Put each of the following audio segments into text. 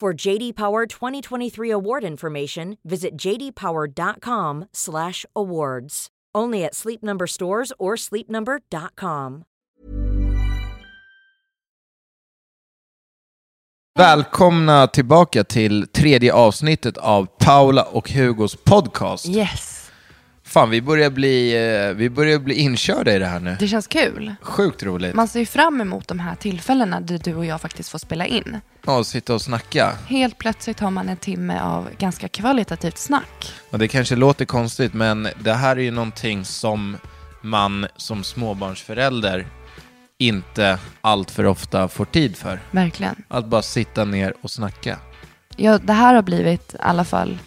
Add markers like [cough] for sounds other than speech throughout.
For JD Power 2023 award information, visit jdpower.com/awards. Only at Sleep Number stores or sleepnumber.com. Välkomna tillbaka till tredje avsnittet av Paula och Hugos podcast. Yes, Fan, vi börjar bli, eh, vi börjar bli inkörda i det här nu. det känns kul. Sjukt roligt. Man ser ju fram emot de här tillfällena där du och jag faktiskt får spela in. Ja, sitta och snacka. Helt plötsligt har man en timme av ganska kvalitativt snack. Och det kanske låter konstigt, men det här är ju någonting som man som småbarnsförälder inte allt för ofta får tid för. Verkligen. Att bara sitta ner och snacka. Ja, det här har blivit i alla fall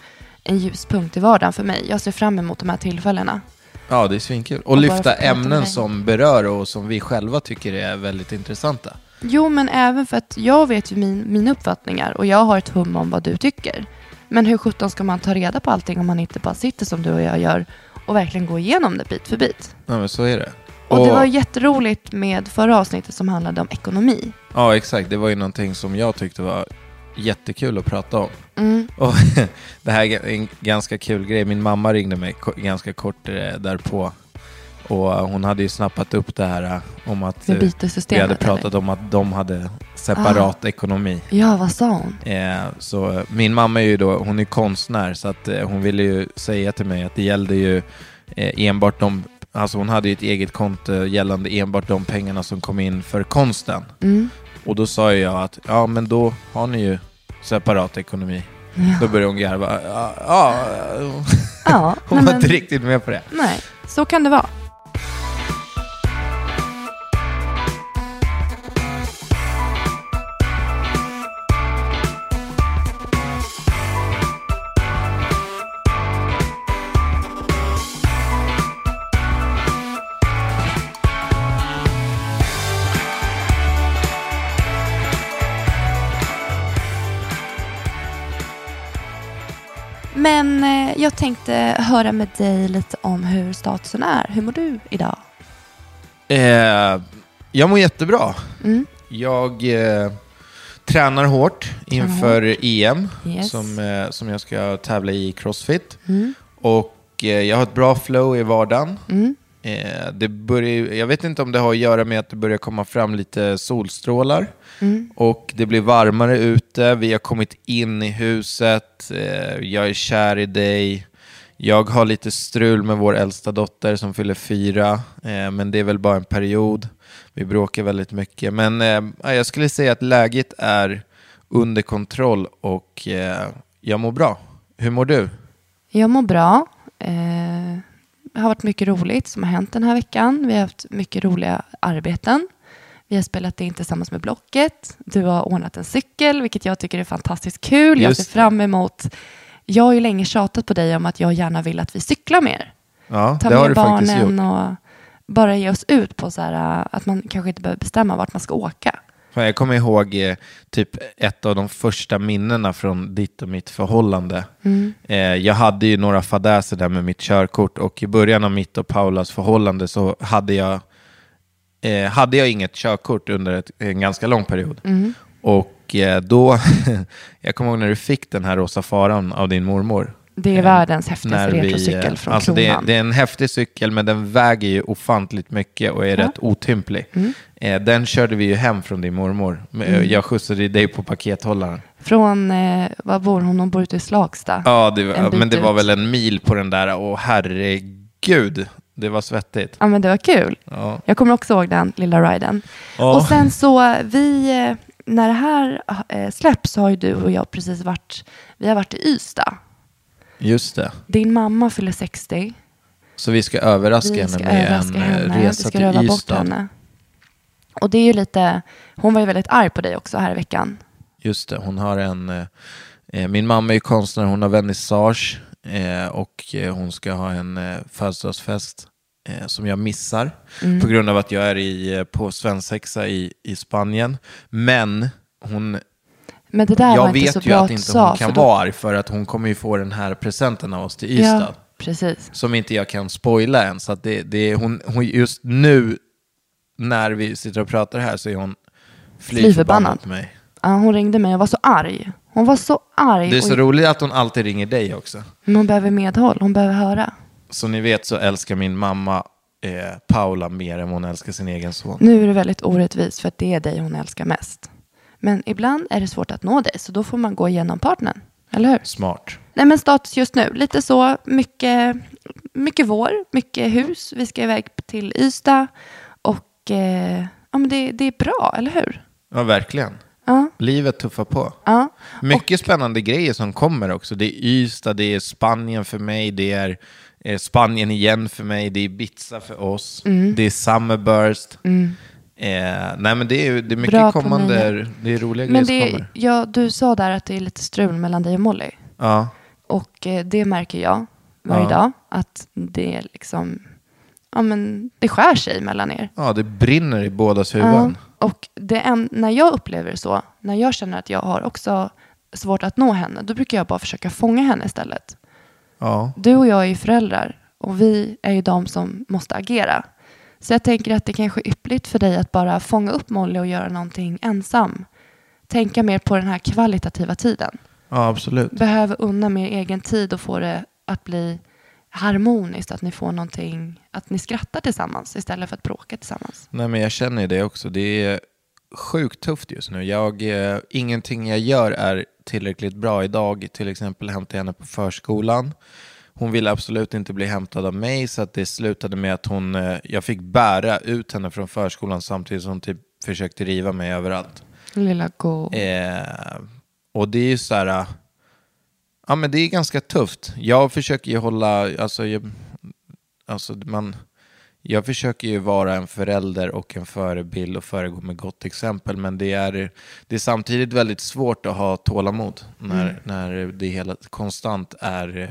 en ljuspunkt i vardagen för mig. Jag ser fram emot de här tillfällena. Ja, det är svinkul. Och, Och lyfta ämnen som berör och som vi själva tycker är väldigt intressanta. Jo, men även för att jag vet ju min, mina uppfattningar och jag har ett hum om vad du tycker. Men hur sjutton ska man ta reda på allting om man inte bara sitter som du och jag gör och verkligen gå igenom det bit för bit? Ja, men så är det. Och, det var jätteroligt med förra avsnittet som handlade om ekonomi. Ja, exakt. Det var ju någonting som jag tyckte var jättekul att prata om. Mm. Och [laughs] det här är en ganska kul grej. Min mamma ringde mig ganska kort eh, därpå. Och hon hade ju snappat upp det här eh, om att eh, vi hade pratat eller? om att de hade separat ekonomi. Ja, vad sa hon? Så min mamma är ju då, hon är konstnär så att hon ville ju säga till mig att det gällde ju enbart de, alltså hon hade ju ett eget konto gällande enbart de pengarna som kom in för konsten. Mm. Och då sa jag att ja men då har ni ju separat ekonomi. Då började hon garva. Ja, ja, Ja, [laughs] hon var men- inte riktigt med på det. Nej, så kan det vara. Men eh, jag tänkte höra med dig lite om hur statusen är. Hur mår du idag? Eh, jag mår jättebra. Mm. Jag eh, tränar hårt inför EM Yes. som, eh, som jag ska tävla i Crossfit. Mm. Och eh, jag har ett bra flow i vardagen. Mm. Eh, det börjar, jag vet inte om det har att göra med att det börjar komma fram lite solstrålar. Mm. Och det blir varmare ute. Vi har kommit in i huset. Eh, jag är kär i dig. Jag har lite strul med vår äldsta dotter som fyller fyra. Eh, men det är väl bara en period. Vi bråkar väldigt mycket. Men jag skulle säga att läget är under kontroll och jag mår bra. Hur mår du? Jag mår bra. Eh, har varit mycket roligt som har hänt den här veckan. Vi har haft mycket roliga arbeten. Vi har spelat in tillsammans med Blocket. Du har ordnat en cykel, vilket jag tycker är fantastiskt kul. jag Just ser det. fram emot... Jag har ju länge tjatat på dig om att jag gärna vill att vi cyklar mer. Ja, Ta det har med du faktiskt gjort. barnen och bara ge oss ut på så här, att man kanske inte behöver bestämma vart man ska åka. Jag kommer ihåg eh, typ ett av de första minnena från ditt och mitt förhållande. Mm. Eh, jag hade ju några fadäser där med mitt körkort och i början av mitt och Paulas förhållande så hade jag, eh, hade jag inget körkort under ett, en ganska lång period. Mm. Och då, [laughs] jag kommer ihåg när du fick den här rosa faran av din mormor. Det är världens häftigaste vi, retrocykel från alltså det, Kronan. det är en häftig cykel, men den väger ju ofantligt mycket och är Ja. Mm. rätt otymplig. Eh, den körde vi ju hem från din mormor. Eh, Jag skjutade dig på pakethållaren. Från, eh, var bor hon? Hon bor ute i Slagsta. Ja, det, var- men det var ut. väl en mil på den där. Och herregud, det var svettigt. Ja, men det var kul. Ja. Jag kommer också ihåg den lilla riden. Ja. Och sen så, vi, eh, när det här eh, släpps har ju du och jag precis varit, vi har varit i Ystad. Just det. Din mamma fyller 60. Så vi ska överraska Vi henne ska med överraska en henne. Resa till Ystad. Och det är ju lite, hon var ju väldigt arg på dig också här i veckan. Just det, hon har en... Eh, eh, min mamma är ju konstnär, hon har vernissage eh, och eh, hon ska ha en eh, födelsedagsfest eh, som jag missar Mm. på grund av att jag är i, eh, på svensexa i, i Spanien. Men hon, Men det där var jag inte så vet ju att inte sa. hon kan för då- vara arg för att hon kommer ju få den här presenten av oss till Ystad. Ja, precis. Som inte jag kan spoila än. Så att det, det är hon, hon, just nu när vi sitter och pratar här så är hon fly förbannad. på mig. Ja, hon ringde mig och var så arg. Hon var så arg. Det är så och- roligt att hon alltid ringer dig också. Men hon behöver medhåll, hon behöver höra. Som ni vet så älskar min mamma eh, Paula mer än hon älskar sin egen son. Nu är det väldigt orättvist för att det är dig hon älskar mest. Men ibland är det svårt att nå dig, så då får man gå igenom partnern. Eller hur? Smart. Nej men status just nu, lite så, mycket, mycket vår, mycket hus. Vi ska iväg till Ystad och eh, ja, men det, det är bra, eller hur? Ja, verkligen. Ja, Livet tuffar på. ja. Mycket spännande grejer som kommer också. Det är Ystad, det är Spanien för mig, det är eh, Spanien igen för mig, det är Ibiza för oss, Mm. det är Summerburst. Eh, nej men det är, det är mycket Bra kommande, det är roliga Men grejer som det, kommer. ja, du sa där att det är lite strul mellan dig och Molly. Ja, Och eh, det märker jag varje Ja. dag. Att det är liksom, ja men det skär sig mellan er. ja, det brinner i bådas huvuden. Ja, och det en, när jag upplever det så, när jag känner att jag har också svårt att nå henne, då brukar jag bara försöka fånga henne istället. Ja. Du och jag är ju föräldrar och vi är ju de som måste agera. Så jag tänker att det kanske är yppligt för dig att bara fånga upp Molly och göra någonting ensam. Tänka mer på den här kvalitativa tiden. ja, absolut. Behöver unna mer egen tid och få det att bli harmoniskt, att ni får någonting, att ni skrattar tillsammans istället för att bråka tillsammans. Nej, men jag känner det också. Det är sjukt tufft just nu. Jag, eh, ingenting jag gör är tillräckligt bra. Idag till exempel hämtade jag henne på förskolan. Hon ville absolut inte bli hämtad av mig så att det slutade med att hon, eh, jag fick bära ut henne från förskolan samtidigt som hon typ försökte riva mig överallt. Lilla go. Eh, och det är ju så här, ja men det är ganska tufft. Jag försöker ju hålla, alltså, jag, alltså man, jag försöker ju vara en förälder och en förebild och föregå med gott exempel. Men det är, det är samtidigt väldigt svårt att ha tålamod när, när det hela konstant är, eh,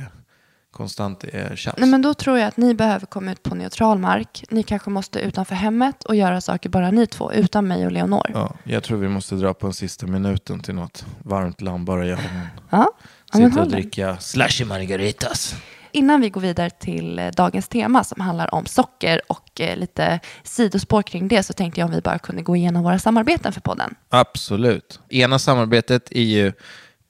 konstant är tjafs. Nej, men då tror jag att ni behöver komma ut på neutral mark. Ni kanske måste utanför hemmet och göra saker bara ni två, utan mig och Leonor. Ja, Ja, jag tror vi måste dra på en sista minuten till något varmt lamm bara jag och hon. ja Sitta och dricka slashy margaritas. Innan vi går vidare till eh, dagens tema som handlar om socker och eh, lite sidospår kring det så tänkte jag om vi bara kunde gå igenom våra samarbeten för podden. Absolut. Ena samarbetet är ju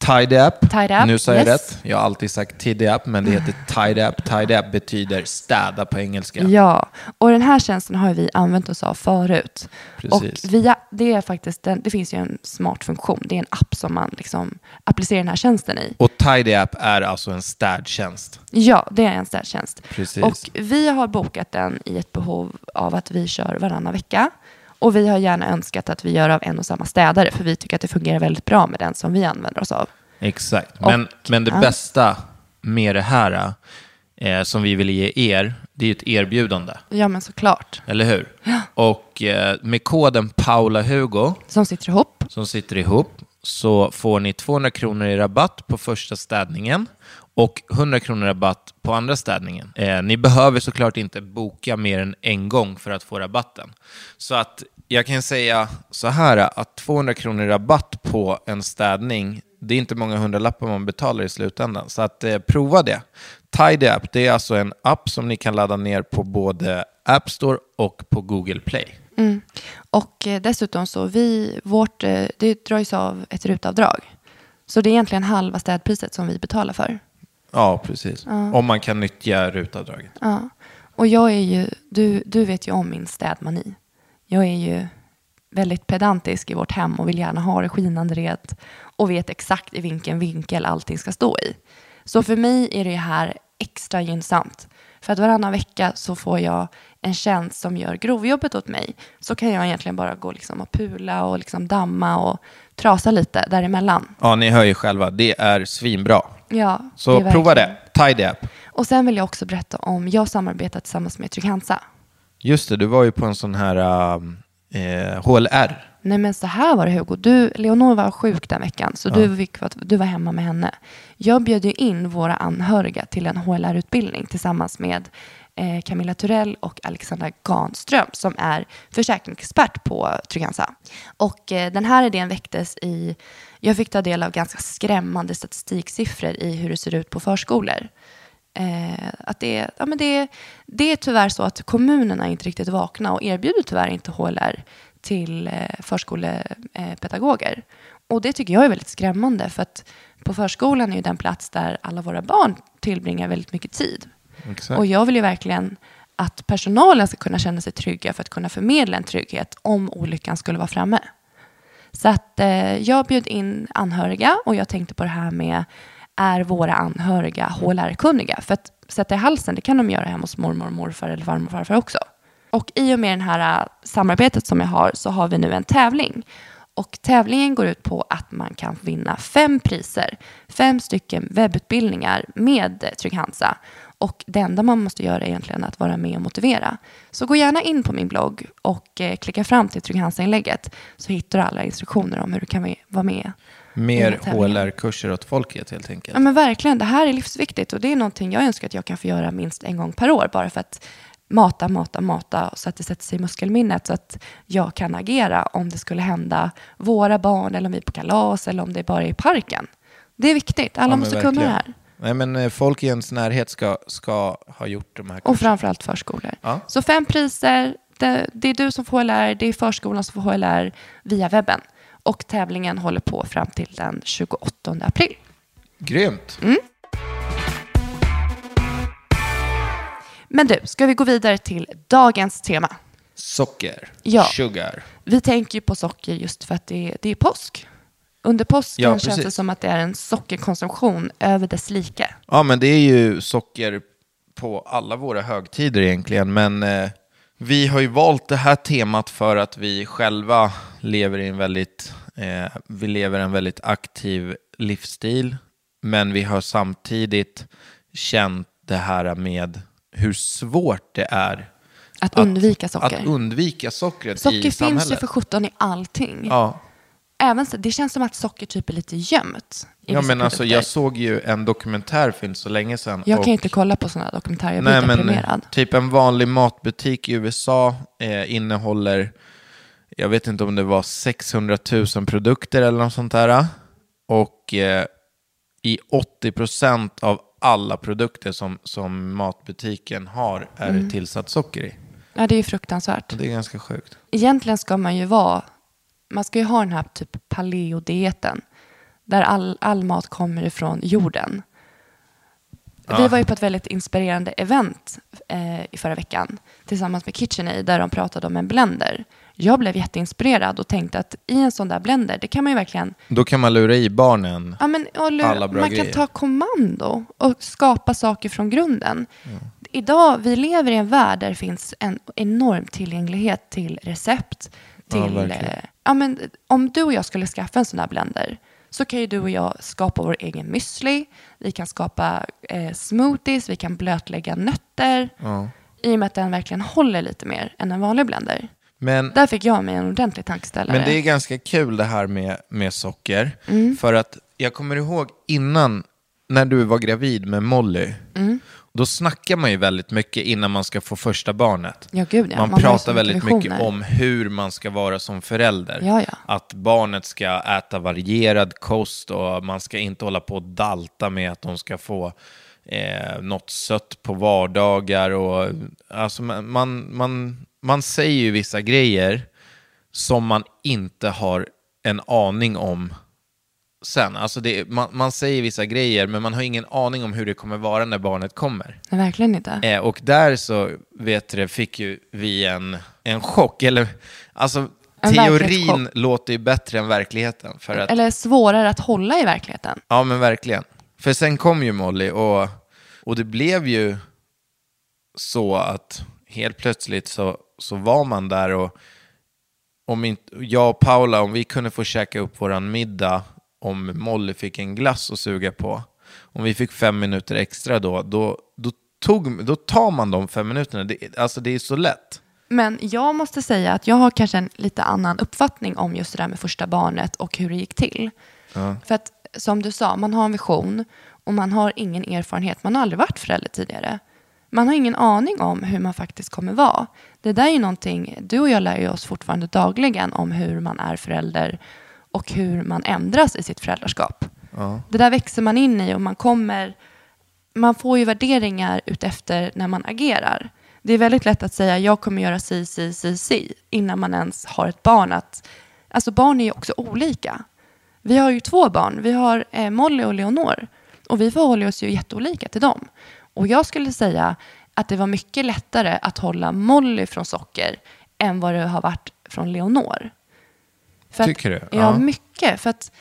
Tidy App. Tidy App, Nu sa jag yes. rätt. Jag har alltid sagt Tidy App, men det heter Tidy App. Tidy App betyder städa på engelska. Ja, och den här tjänsten har vi använt oss av förut. Precis. Och via, det, är faktiskt den, det finns ju en smart funktion. Det är en app som man liksom applicerar den här tjänsten i. Och Tidy App är alltså en städtjänst. Ja, det är en städtjänst. Precis. Och vi har bokat den i ett behov av att vi kör varannan vecka. Och vi har gärna önskat att vi gör av en och samma städare, för vi tycker att det fungerar väldigt bra med den som vi använder oss av. Exakt. Men, Och- men det ja. bästa med det här eh, som vi vill ge er, det är ett erbjudande. Ja, men såklart. Eller hur? Och eh, med koden PaulaHugo Som sitter ihop. som sitter ihop så får ni 200 kronor i rabatt på första städningen och 100 kronor rabatt på andra städningen. Eh, ni behöver såklart inte boka mer än en gång för att få rabatten. Så att jag kan säga så här att 200 kronor rabatt på en städning, det är inte många hundralappar man betalar i slutändan. Så att eh, prova det. Tidy App, det är alltså en app som ni kan ladda ner på både App Store och på Google Play. Mm. Och eh, dessutom så vi, vårt, eh, det dras av ett rutavdrag. Så det är egentligen halva städpriset som vi betalar för. Ja, precis. Om man kan nyttja rutavdraget. Ja. Och jag är ju, du, du vet ju om min städmani. Jag är ju väldigt pedantisk i vårt hem och vill gärna ha det skinande rent och vet exakt i vilken vinkel allting ska stå i. Så för mig är det här extra gynnsamt. För att varannan vecka så får jag en tjänst som gör grovjobbet åt mig. Så kan jag egentligen bara gå liksom och pula och liksom damma och trasa lite däremellan. Ja, ni hör ju själva. Det är svinbra. Ja, Så det prova det. Tidy App. Och sen vill jag också berätta om, jag samarbetar tillsammans med Trygg-Hansa. Just det, du var ju på en sån här eh, HLR. Nej men så här var det Hugo. Du, Leonor var sjuk den veckan så Ja. du, fick, du var hemma med henne. Jag bjöd ju in våra anhöriga till en HLR-utbildning tillsammans med eh, Camilla Turell och Alexandra Ganström som är försäkringsexpert på Trygg-Hansa. Och eh, den här idén väcktes i, jag fick ta del av ganska skrämmande statistiksiffror i hur det ser ut på förskolor. Eh, att det, ja, men det, det är tyvärr så att kommunerna inte riktigt vakna och erbjuder tyvärr inte HLR till eh, förskolepedagoger. Och det tycker jag är väldigt skrämmande för att på förskolan är ju den plats där alla våra barn tillbringar väldigt mycket tid. Exakt. Och jag vill ju verkligen att personalen ska kunna känna sig trygga för att kunna förmedla en trygghet om olyckan skulle vara framme. Så att eh, jag bjöd in anhöriga och jag tänkte på det här med är våra anhöriga HLR-kunniga? För att sätta i halsen, det kan de göra hemma hos mormor och morfar eller farmor och farfar också. Och i och med det här eh, samarbetet som jag har så har vi nu en tävling. Och tävlingen går ut på att man kan vinna fem priser, fem stycken webbutbildningar med Trygg-Hansa. Och det enda man måste göra är egentligen att vara med och motivera. Så gå gärna in på min blogg och eh, klicka fram till Trygg-Hansa-inlägget så hittar du alla instruktioner om hur du kan vara med. Mer. HLR-kurser åt folket helt enkelt. Ja men verkligen, det här är livsviktigt och det är någonting jag önskar att jag kan få göra minst en gång per år bara för att mata, mata, mata så att det sätter sig i muskelminnet så att jag kan agera om det skulle hända våra barn eller om vi är på kalas eller om det bara är i parken. Det är viktigt, alla Ja, måste kunna det verkligen. här. Nej, men eh, folk i ens närhet ska, ska ha gjort de här Och kurserna. framförallt förskolor. Ja. Så fem priser, det, det är du som får HLR, det är förskolan som får HLR via webben. Och tävlingen håller på fram till den 28 april. Grymt. Mm. Men du, ska vi gå vidare till dagens tema? Socker. Ja. Sugar. Vi tänker ju på socker just för att det det är påsk. Under påsken Ja, känns det som att det är en sockerkonsumtion över dess like. Ja, men det är ju socker på alla våra högtider egentligen. Men eh, vi har ju valt det här temat för att vi själva lever i en väldigt, eh, vi lever en väldigt aktiv livsstil. Men vi har samtidigt känt det här med hur svårt det är Att, undvika socker. att undvika sockret socker i finns ju för 17 i allting. Ja. Även så, det känns som att socker typ är lite gömt. Ja, men alltså, jag såg ju en dokumentärfilm så länge sedan. Jag och- kan inte kolla på sådana dokumentärer, jag blir Nej, men deprimerad. typ en vanlig matbutik i USA eh, innehåller, jag vet inte om det var 600 000 produkter eller något sånt där. Och eh, i 80% av alla produkter som, som matbutiken har är Mm. tillsatt socker i. Ja, det är ju fruktansvärt. Det är ganska sjukt. Egentligen ska man ju vara, man ska ju ha den här typ paleodieten, där all, all mat kommer ifrån jorden. Vi var ju på ett väldigt inspirerande event eh, i förra veckan tillsammans med KitchenAid där de pratade om en blender. Jag blev jätteinspirerad och tänkte att i en sån där blender, det kan man ju verkligen Då kan man lura i barnen. Ja, men, och lura- Alla bra man kan grejer. ta kommando och skapa saker från grunden. Idag, vi lever i en värld där det finns en enorm tillgänglighet till recept. Ja, Till, verkligen. eh, ja, men, om du och jag skulle skaffa en sån här blender så kan ju du och jag skapa vår egen müsli, vi kan skapa eh, smoothies, vi kan blötlägga nötter. Ja. I och med att den verkligen håller lite mer än en vanlig blender. Men Där fick jag mig en ordentlig tankeställare. Men det är ganska kul det här med, med socker. Mm. För att jag kommer ihåg innan, när du var gravid med Molly, Mm. Då snackar man ju väldigt mycket innan man ska få första barnet. Ja, gud ja. Man, så pratar väldigt mycket om hur man ska vara som förälder. Ja. Att barnet ska äta varierad kost och man ska inte hålla på och dalta med att de ska få eh, något sött på vardagar. Och, alltså man, man, man man säger ju vissa grejer som man inte har en aning om sen. Alltså det, man, man säger vissa grejer, men man har ingen aning om hur det kommer vara när barnet kommer. Nej, verkligen inte. Eh, och där så vet du, fick ju vi en, en chock. Eller, alltså, En teorin låter ju bättre än verkligheten. För att, Eller svårare att hålla i verkligheten. Ja, men verkligen. För sen kom ju Molly och, och det blev ju så att helt plötsligt så, så var man där och om inte, jag och Paula, om vi kunde få käka upp våran middag om Molly fick en glass att suga på, om vi fick fem minuter extra då, då, då, tog, då tar man de fem minuterna. Det, alltså det är så lätt. Men jag måste säga att jag har kanske en lite annan uppfattning om just det där med första barnet och hur det gick till. För att som du sa, man har en vision och man har ingen erfarenhet. Man har aldrig varit förälder tidigare. Man har ingen aning om hur man faktiskt kommer vara. Det där är ju någonting, du och jag lär ju oss fortfarande dagligen om hur man är förälder och hur man ändras i sitt föräldraskap. Det där växer man in i och man kommer man får ju värderingar utefter när man agerar. Det är väldigt lätt att säga jag kommer göra si, si, si, si innan man ens har ett barn. Att, alltså barn är ju också olika. Vi har ju två barn. Vi har eh, Molly och Leonor. Och vi förhåller oss ju jätteolika till dem. Och jag skulle säga att det var mycket lättare att hålla Molly från socker än vad det har varit från Leonor. För Tycker du? Att, ja, Ja. mycket. För att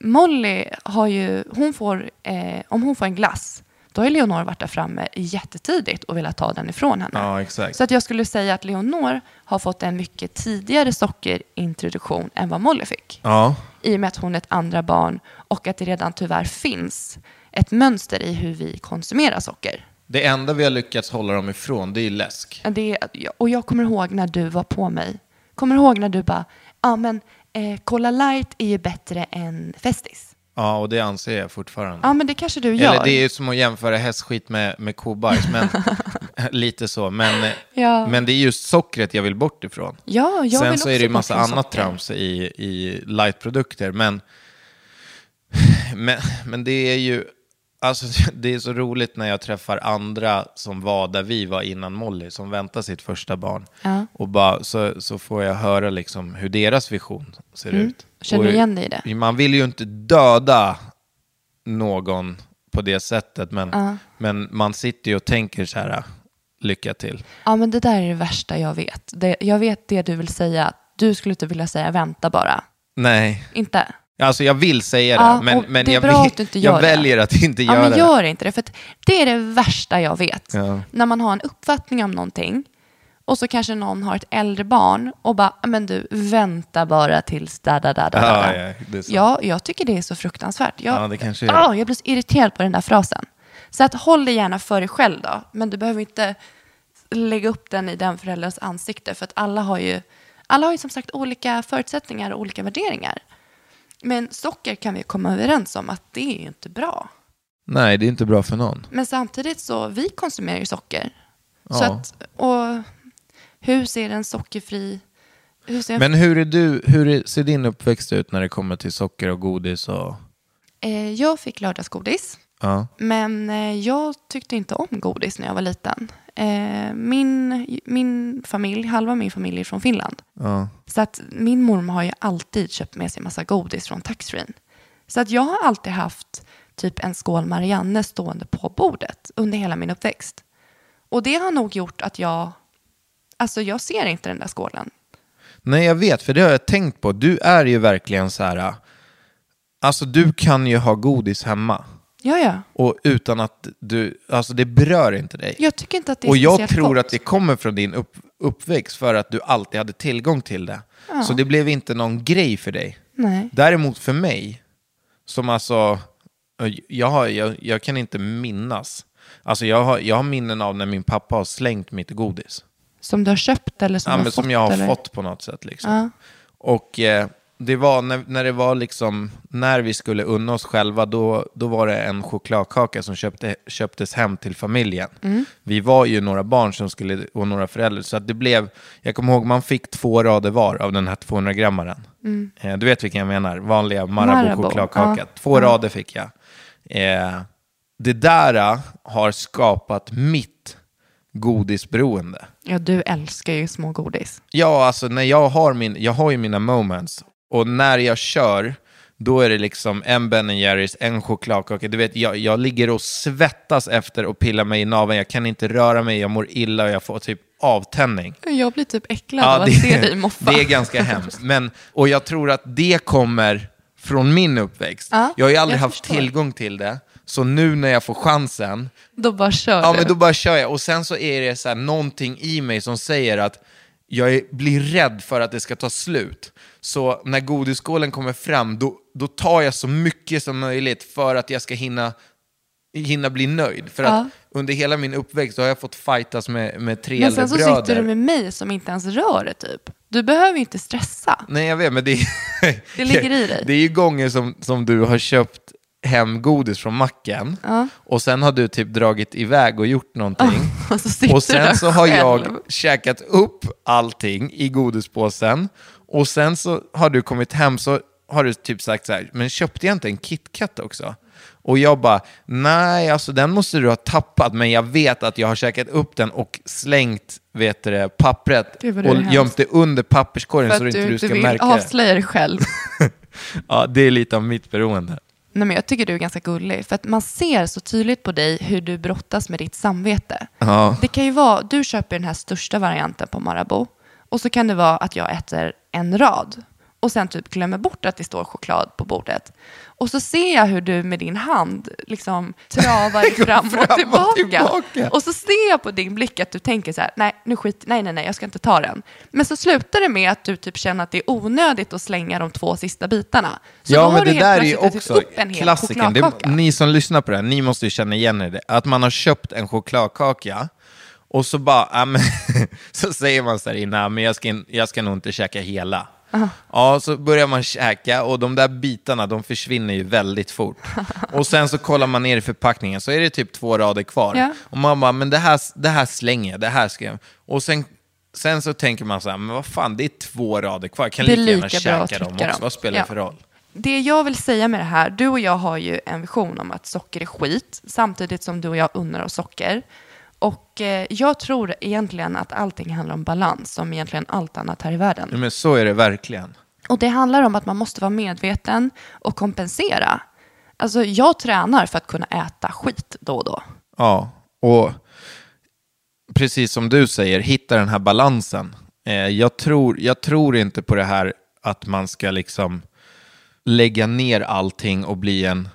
Molly har ju, hon får, eh, om hon får en glass, då har Leonor varit där framme jättetidigt och velat ta den ifrån henne. Ja, exakt. Så att jag skulle säga att Leonor har fått en mycket tidigare sockerintroduktion än vad Molly fick. Ja, I och med att hon är ett andra barn och att det redan tyvärr finns ett mönster i hur vi konsumerar socker. det enda vi har lyckats hålla dem ifrån, det är läsk. Det, och jag kommer ihåg när du var på mig. Kommer ihåg när du bara, ja men eh, Cola light är ju bättre än Festis. Ja, och det anser jag fortfarande. Ja men det kanske du gör. Eller det är ju som att jämföra hästskit med, med kobajs, men [laughs] lite så. Men, Ja. men det är just sockret jag vill bort ifrån. Ja, jag Sen vill så är det ju massa annat socker. trams i, i lightprodukter, men, [sighs] men, men det är ju, alltså [laughs] det är så roligt när jag träffar andra som var där vi var innan Molly, som väntar sitt första barn. Ja. Och bara, så, så får jag höra liksom hur deras vision ser ut. Mm. Känner Och du igen dig i det? Man vill ju inte döda någon på det sättet, men, men man sitter ju och tänker så här, lycka till. Ja, men det där är det värsta jag vet. Det, jag vet det du vill säga. Du skulle inte vilja säga vänta bara. Nej, Inte? Alltså jag vill säga det, Ja, men, men det jag, vill, jag det. väljer att inte Ja, göra men det. gör inte det. För det är det värsta jag vet. Ja. När man har en uppfattning om någonting och så kanske någon har ett äldre barn och bara, men du, vänta bara tills da, da, da, da, Ja, da. ja, så. ja, jag tycker det är så fruktansvärt. Jag, Ja, det kanske är. Ah, jag blir så irriterad på den där frasen. Så att håll det gärna för dig själv då. Men du behöver inte lägga upp den i den förälderns ansikte. För att alla har ju, alla har ju som sagt olika förutsättningar och olika värderingar. Men socker kan vi komma överens om att det är ju inte bra. Nej, det är inte bra för någon. Men samtidigt så, vi konsumerar ju socker. Så Ja. att, och hur ser en sockerfri... Hur ser en, Men hur, är du, hur ser din uppväxt ut när det kommer till socker och godis? Och, eh, jag fick lördagsgodis. ja. Men eh, jag tyckte inte om godis när jag var liten. Eh, min, min familj, halva min familj är från Finland. Ja. Så att min mormor har ju alltid köpt med sig massa godis från taxfree. Så att jag har alltid haft typ en skål Marianne stående på bordet under hela min uppväxt. Och det har nog gjort att jag, alltså jag ser inte den där skålen. Nej, jag vet, för det har jag tänkt på. Du är ju verkligen så här... Alltså, du kan ju ha godis hemma. Ja, ja. Och utan att du... Alltså, det berör inte dig. Jag tycker inte att det är och jag tror gott. att det kommer från din upp, uppväxt för att du alltid hade tillgång till det. Så det blev inte någon grej för dig. Nej. Däremot för mig, som alltså, jag, har, jag, jag kan inte minnas. Alltså jag har, jag har minnen av när min pappa har slängt mitt godis. Som du har köpt eller som Ja, du har men fått? som jag har eller? fått på något sätt. Liksom. Ja. Och eh, det var när, när det var liksom, när vi skulle unna oss själva, då, då var det en chokladkaka som köpte, köptes hem till familjen. Mm. Vi var ju några barn som skulle, och några föräldrar, så att det blev, jag kommer ihåg, man fick två rader var av den här 200-grammaren. Eh, du vet vilken jag menar, vanliga Marabou Mm. Marabou, ja. Två rader fick jag. Eh, det där eh, har skapat mitt godisberoende. Ja, du älskar ju små godis. Ja, alltså när jag har min, jag har ju mina moments. Och när jag kör, då är det liksom en Ben Jerrys, en chokladkaka. Du vet, jag, jag ligger och svettas efter och pillar mig i naveln. Jag kan inte röra mig, jag mår illa och jag får typ avtändning. Jag blir typ äcklad av att se dig moffa. det är ganska hemskt. Men, och jag tror att det kommer från min uppväxt. Ja, jag har ju aldrig haft förstår. tillgång till det. Så nu när jag får chansen, Då bara kör ja du. men då bara kör jag. Och sen så är det så här någonting i mig som säger att jag är, blir rädd för att det ska ta slut. Så när godisskålen kommer fram, då, då tar jag så mycket som möjligt för att jag ska hinna, hinna bli nöjd. För Ja. att under hela min uppväxt har jag fått fightas med, med tre Men äldre sen så bröder. sitter du med mig som inte ens rör det typ. Du behöver ju inte stressa. Nej, jag vet, men det, Det ligger i dig. [laughs] Det är ju gånger som, som du har köpt hem godis från macken och sen har du typ dragit iväg och gjort någonting. [laughs] Och och sen så har jag själv. käkat upp allting i godispåsen och sen så har du kommit hem så har du typ sagt så här, men köpte jag inte en KitKat också? Och jag bara, nej, alltså den måste du ha tappat, men jag vet att jag har käkat upp den och slängt vet du, pappret Gud, och hemskt. gömt det under papperskorgen så att inte du inte ska märka det. avslöja dig själv. [laughs] Ja, det är lite av mitt beroende. Nej, men jag tycker du är ganska gullig. För att man ser så tydligt på dig hur du brottas med ditt samvete. Ja. Det kan ju vara, du köper den här största varianten på Marabou. Och så kan det vara att jag äter en rad. Och sen typ glömmer bort att det står choklad på bordet. Och så ser jag hur du med din hand liksom travar [laughs] fram, fram och, och tillbaka. tillbaka. Och så ser jag på din blick att du tänker så här, nej, nu skit, nej, nej, nej, jag ska inte ta den. Men så slutar det med att du typ känner att det är onödigt att slänga de två sista bitarna. Så ja, men det där är ju också upp en hel klassikern. Det, ni som lyssnar på det här, ni måste ju känna igen er det. Att man har köpt en chokladkaka och så bara, ja, men, [laughs] så säger man så här, nej men jag ska, jag ska nog inte käka hela. Ja, så börjar man käka och de där bitarna de försvinner ju väldigt fort. [laughs] Och sen så kollar man ner i förpackningen så är det typ två rader kvar. Ja. Och man bara, men det här, det här slänger jag, det här ska jag. Och sen, sen så tänker man så här, men vad fan, det är två rader kvar, jag kan lika gärna käka dem också, dem. vad spelar Ja. det för roll? Det jag vill säga med det här, du och jag har ju en vision om att socker är skit, samtidigt som du och jag unnar oss socker. Och eh, jag tror egentligen att allting handlar om balans, som egentligen allt annat här i världen. Ja, men så är det verkligen. Och det handlar om att man måste vara medveten och kompensera. Alltså jag tränar för att kunna äta skit då och då. Ja, och precis som du säger, hitta den här balansen. Eh, jag, tror, jag tror inte på det här att man ska liksom lägga ner allting och bli en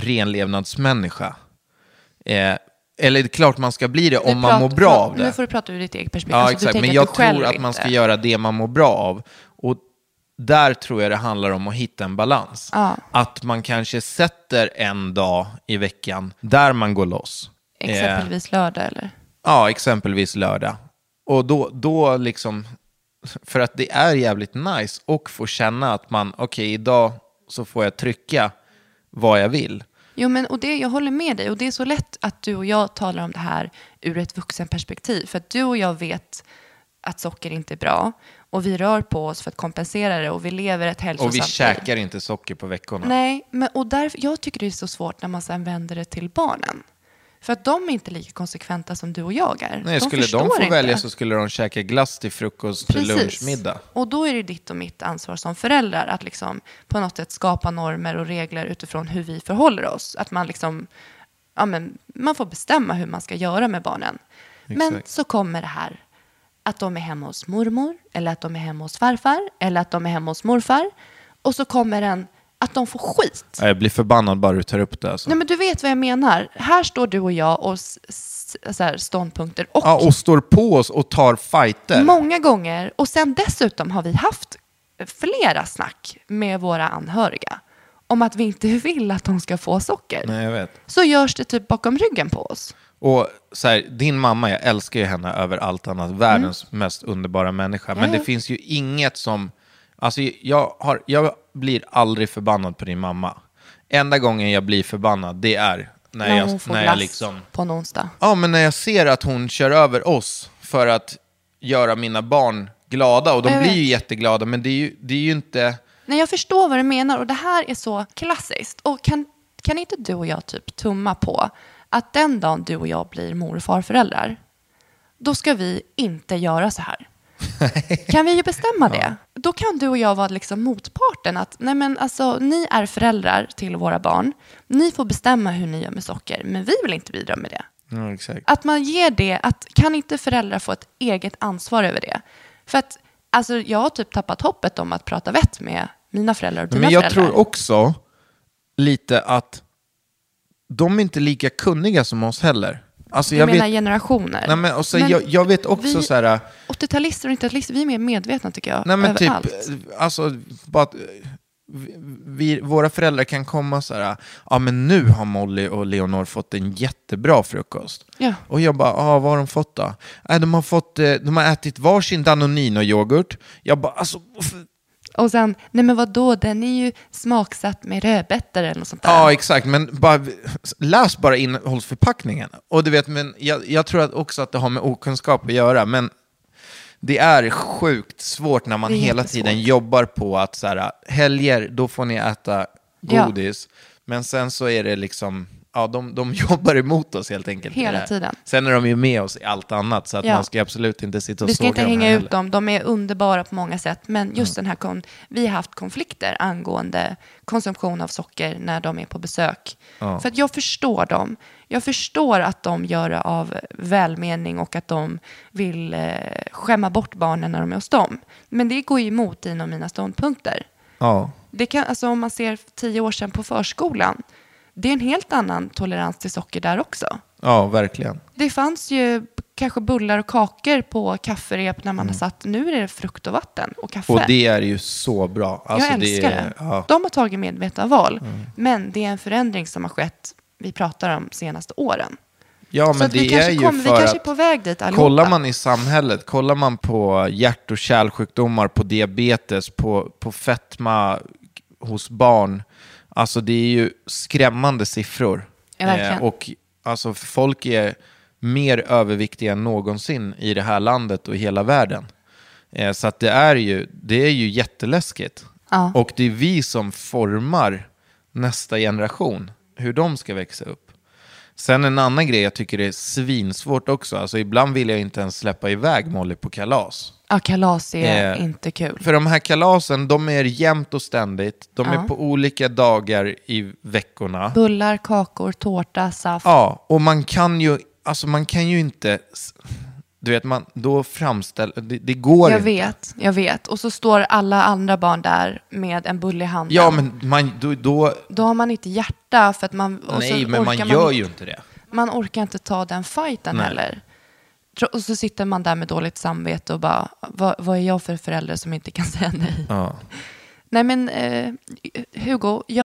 renlevnadsmänniska. Eh, eller det är klart man ska bli det om Nu man mår bra av Nu det. får du prata ur ditt eget perspektiv. Ja, Alltså, exakt. Men jag tror att man ska göra det man mår bra av. Och där tror jag det handlar om att hitta en balans. Ja. Att man kanske sätter en dag i veckan där man går loss. Eh, Exempelvis lördag eller? Ja, exempelvis lördag. Och då, då liksom, [laughs] för att det är jävligt nice och få känna att man, okej, idag så får jag trycka vad jag vill. Jo, men och det, jag håller med dig. Och det är så lätt att du och jag talar om det här ur ett vuxenperspektiv. För att du och jag vet att socker inte är bra. Och vi rör på oss för att kompensera det. Och vi lever ett hälsosamt Och vi liv. käkar inte socker på veckorna. Nej, men, och därför, jag tycker det är så svårt när man sen vänder det till barnen. För att de är inte lika konsekventa som du och jag är. Nej, skulle de få inte. välja så skulle de käka glass till frukost, till lunch, middag. Och då är det ditt och mitt ansvar som föräldrar att liksom på något sätt skapa normer och regler utifrån hur vi förhåller oss. Att man liksom, ja men, man får bestämma hur man ska göra med barnen. Men Exakt. så kommer det här att de är hemma hos mormor, eller att de är hemma hos farfar, eller att de är hemma hos morfar. Och så kommer den att de får skit. Ja, Jag blir förbannad bara du tar upp det. Alltså. Nej men du vet vad jag menar. Här står du och jag och så här, ståndpunkter och Ja, och står på oss och tar fighter. Många gånger. Och sen dessutom har vi haft flera snack med våra anhöriga om att vi inte [laughs] vill att de ska få socker. Nej, jag vet. Så görs det typ bakom ryggen på oss. Och så här, din mamma, jag älskar ju henne över allt annat. Världens mest underbara människa. Men Mm. Ja, det ja. finns ju inget som... Alltså jag, har, jag blir aldrig förbannad på din mamma. Enda gången jag blir förbannad, det är när, När jag, när jag liksom... på en onsdag. Ja, men när jag ser att hon kör över oss för att göra mina barn glada. Och de Jag blir vet. ju jätteglada, men det är ju, det är ju inte... Nej, jag förstår vad du menar och det här är så klassiskt. Och kan, kan inte du och jag typ tumma på att den dagen du och jag blir mor och farföräldrar, då ska vi inte göra så här. [laughs] Kan vi ju bestämma det? Då kan du och jag vara liksom motparten. Att nej men alltså, ni är föräldrar till våra barn. Ni får bestämma hur ni gör med socker, men vi vill inte bidra med det. Ja. Att man ger det, att kan inte föräldrar få ett eget ansvar över det? För att alltså, jag har typ tappat hoppet om att prata vett med mina föräldrar och dina Men jag föräldrar. tror också lite att de är inte lika kunniga som oss heller. Alltså, jag jag menar vet, generationer. nej, men, och så, Men jag, jag vet också vi- så här... 80-talister och 90-talister, vi är mer medvetna tycker jag. Nej men typ, allt. alltså, bara eh, vi, vi, våra föräldrar kan komma så här, ja men nu har Molly och Leonor fått en jättebra frukost. Ja. Och jag bara, ah, vad har de fått då? Äh, de, har fått, de har ätit varsin Danonino-yoghurt. Jag bara, alltså, Och sen, nej men vadå, den är ju smaksatt med rödbetor eller något sånt där. ja exakt, men bara, läs bara innehållsförpackningen. Och du vet, men jag, jag tror att också att det har med okunskap att göra, men det är sjukt svårt när man hela tiden jobbar på att så här, helger, då får ni äta Ja. godis. Men sen så är det liksom, ja de, de [laughs] jobbar emot oss helt enkelt. Hela tiden. Sen är de ju med oss i allt annat, så att Ja. man ska absolut inte sitta och Vi ska såga inte dem hänga här ut heller. dem, de är underbara på många sätt. Men just den här, kon- vi har haft konflikter angående konsumtion av socker när de är på besök. För att jag förstår dem. Jag förstår att de gör det av välmening och att de vill eh, skämma bort barnen när de är hos dem. Men det går ju emot dina och mina ståndpunkter. Ja. Det kan, alltså om man ser tio år sedan på förskolan, det är en helt annan tolerans till socker där också. ja, verkligen. Det fanns ju kanske bullar och kakor på kafferep när man har satt, nu är det frukt och vatten och kaffe. Mm. Och det är ju så bra. Alltså, jag älskar det. är- Ja. Mm. De har tagit medvetna val, men det är en förändring som har skett, vi pratar om senaste åren. Ja, men att det är ju vi för kanske är att på väg dit allihopa. kollar man i samhället, kollar man på hjärt och kärlsjukdomar, på diabetes, på, på fetma hos barn, alltså det är ju skrämmande siffror. Ja, verkligen. och alltså folk är mer överviktiga än någonsin i det här landet och i hela världen. Eh, så att det är ju, det är ju jätteläskigt. Ja. Och det är vi som formar nästa generation, hur de ska växa upp. Sen en annan grej jag tycker är svinsvårt också. Alltså ibland vill jag inte ens släppa iväg Molly på kalas. Ja, kalas är Eh, inte kul. För de här kalasen, de är jämt och ständigt. De Ja. är på olika dagar i veckorna. Bullar, kakor, tårta, saft. Ja, och man kan ju, alltså man kan ju inte, du vet, man, då framställer, det, det går Jag inte. vet, jag vet. Och så står alla andra barn där med en bulle i handen. Ja, men man, då, då Då har man inte hjärta för att man... och nej, men man gör ju inte det. Man orkar inte ta den fighten Nej. heller. Och så sitter man där med dåligt samvete och bara, vad, vad är jag för förälder som inte kan [laughs] säga nej? Ja. Nej men eh, Hugo, jag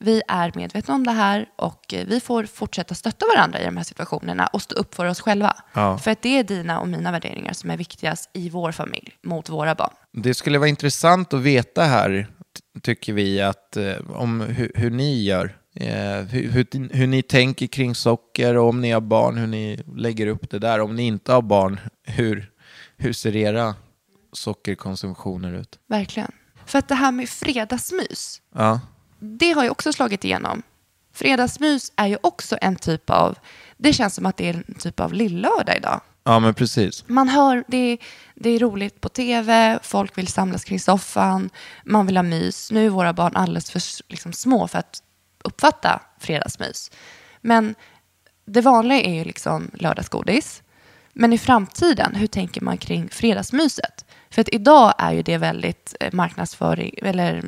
Vi är medvetna om det här och eh, vi får fortsätta stötta varandra i de här situationerna och stå upp för oss själva. Ja. För att det är dina och mina värderingar som är viktigast i vår familj mot våra barn. Det skulle vara intressant att veta här, ty- tycker vi, att, eh, om hur, hur ni gör. Eh, hur, hur, hur ni tänker kring socker och om ni har barn, hur ni lägger upp det där. Om ni inte har barn, hur, hur ser era sockerkonsumtioner ut? Verkligen. För att det här med fredagsmys, Ja, det har ju också slagit igenom. Fredagsmys är ju också en typ av, det känns som att det är en typ av lillördag idag. Ja, men precis. Man hör, det är, det är roligt på tv, folk vill samlas kring soffan, man vill ha mys. Nu är våra barn alldeles för liksom, små för att uppfatta fredagsmys. Men det vanliga är ju liksom lördagsgodis. Men i framtiden, hur tänker man kring fredagsmyset? För att idag är ju det väldigt eh, marknadsföring, eller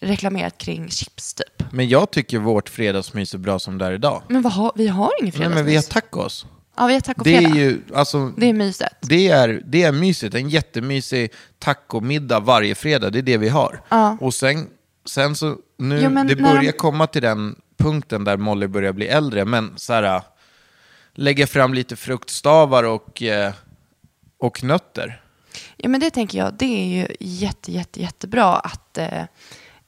reklamerat kring chips typ. Men jag tycker vårt fredagsmys är bra som det är idag. Men vad har, vi har ingen Nej, fredagsmys. men vi har tacos. Ja, vi har Det tacofredag. är ju, alltså, Det är myset. det är, det är mysigt. En jättemysig tacomiddag varje fredag. Det är det vi har. Ja. Och sen, sen så, nu, Jo, det börjar de- komma till den punkten där Molly börjar bli äldre. Men så här, lägga fram lite fruktstavar och, eh, och nötter. Ja, men det tänker jag, det är ju jätte, jätte, jättebra att eh,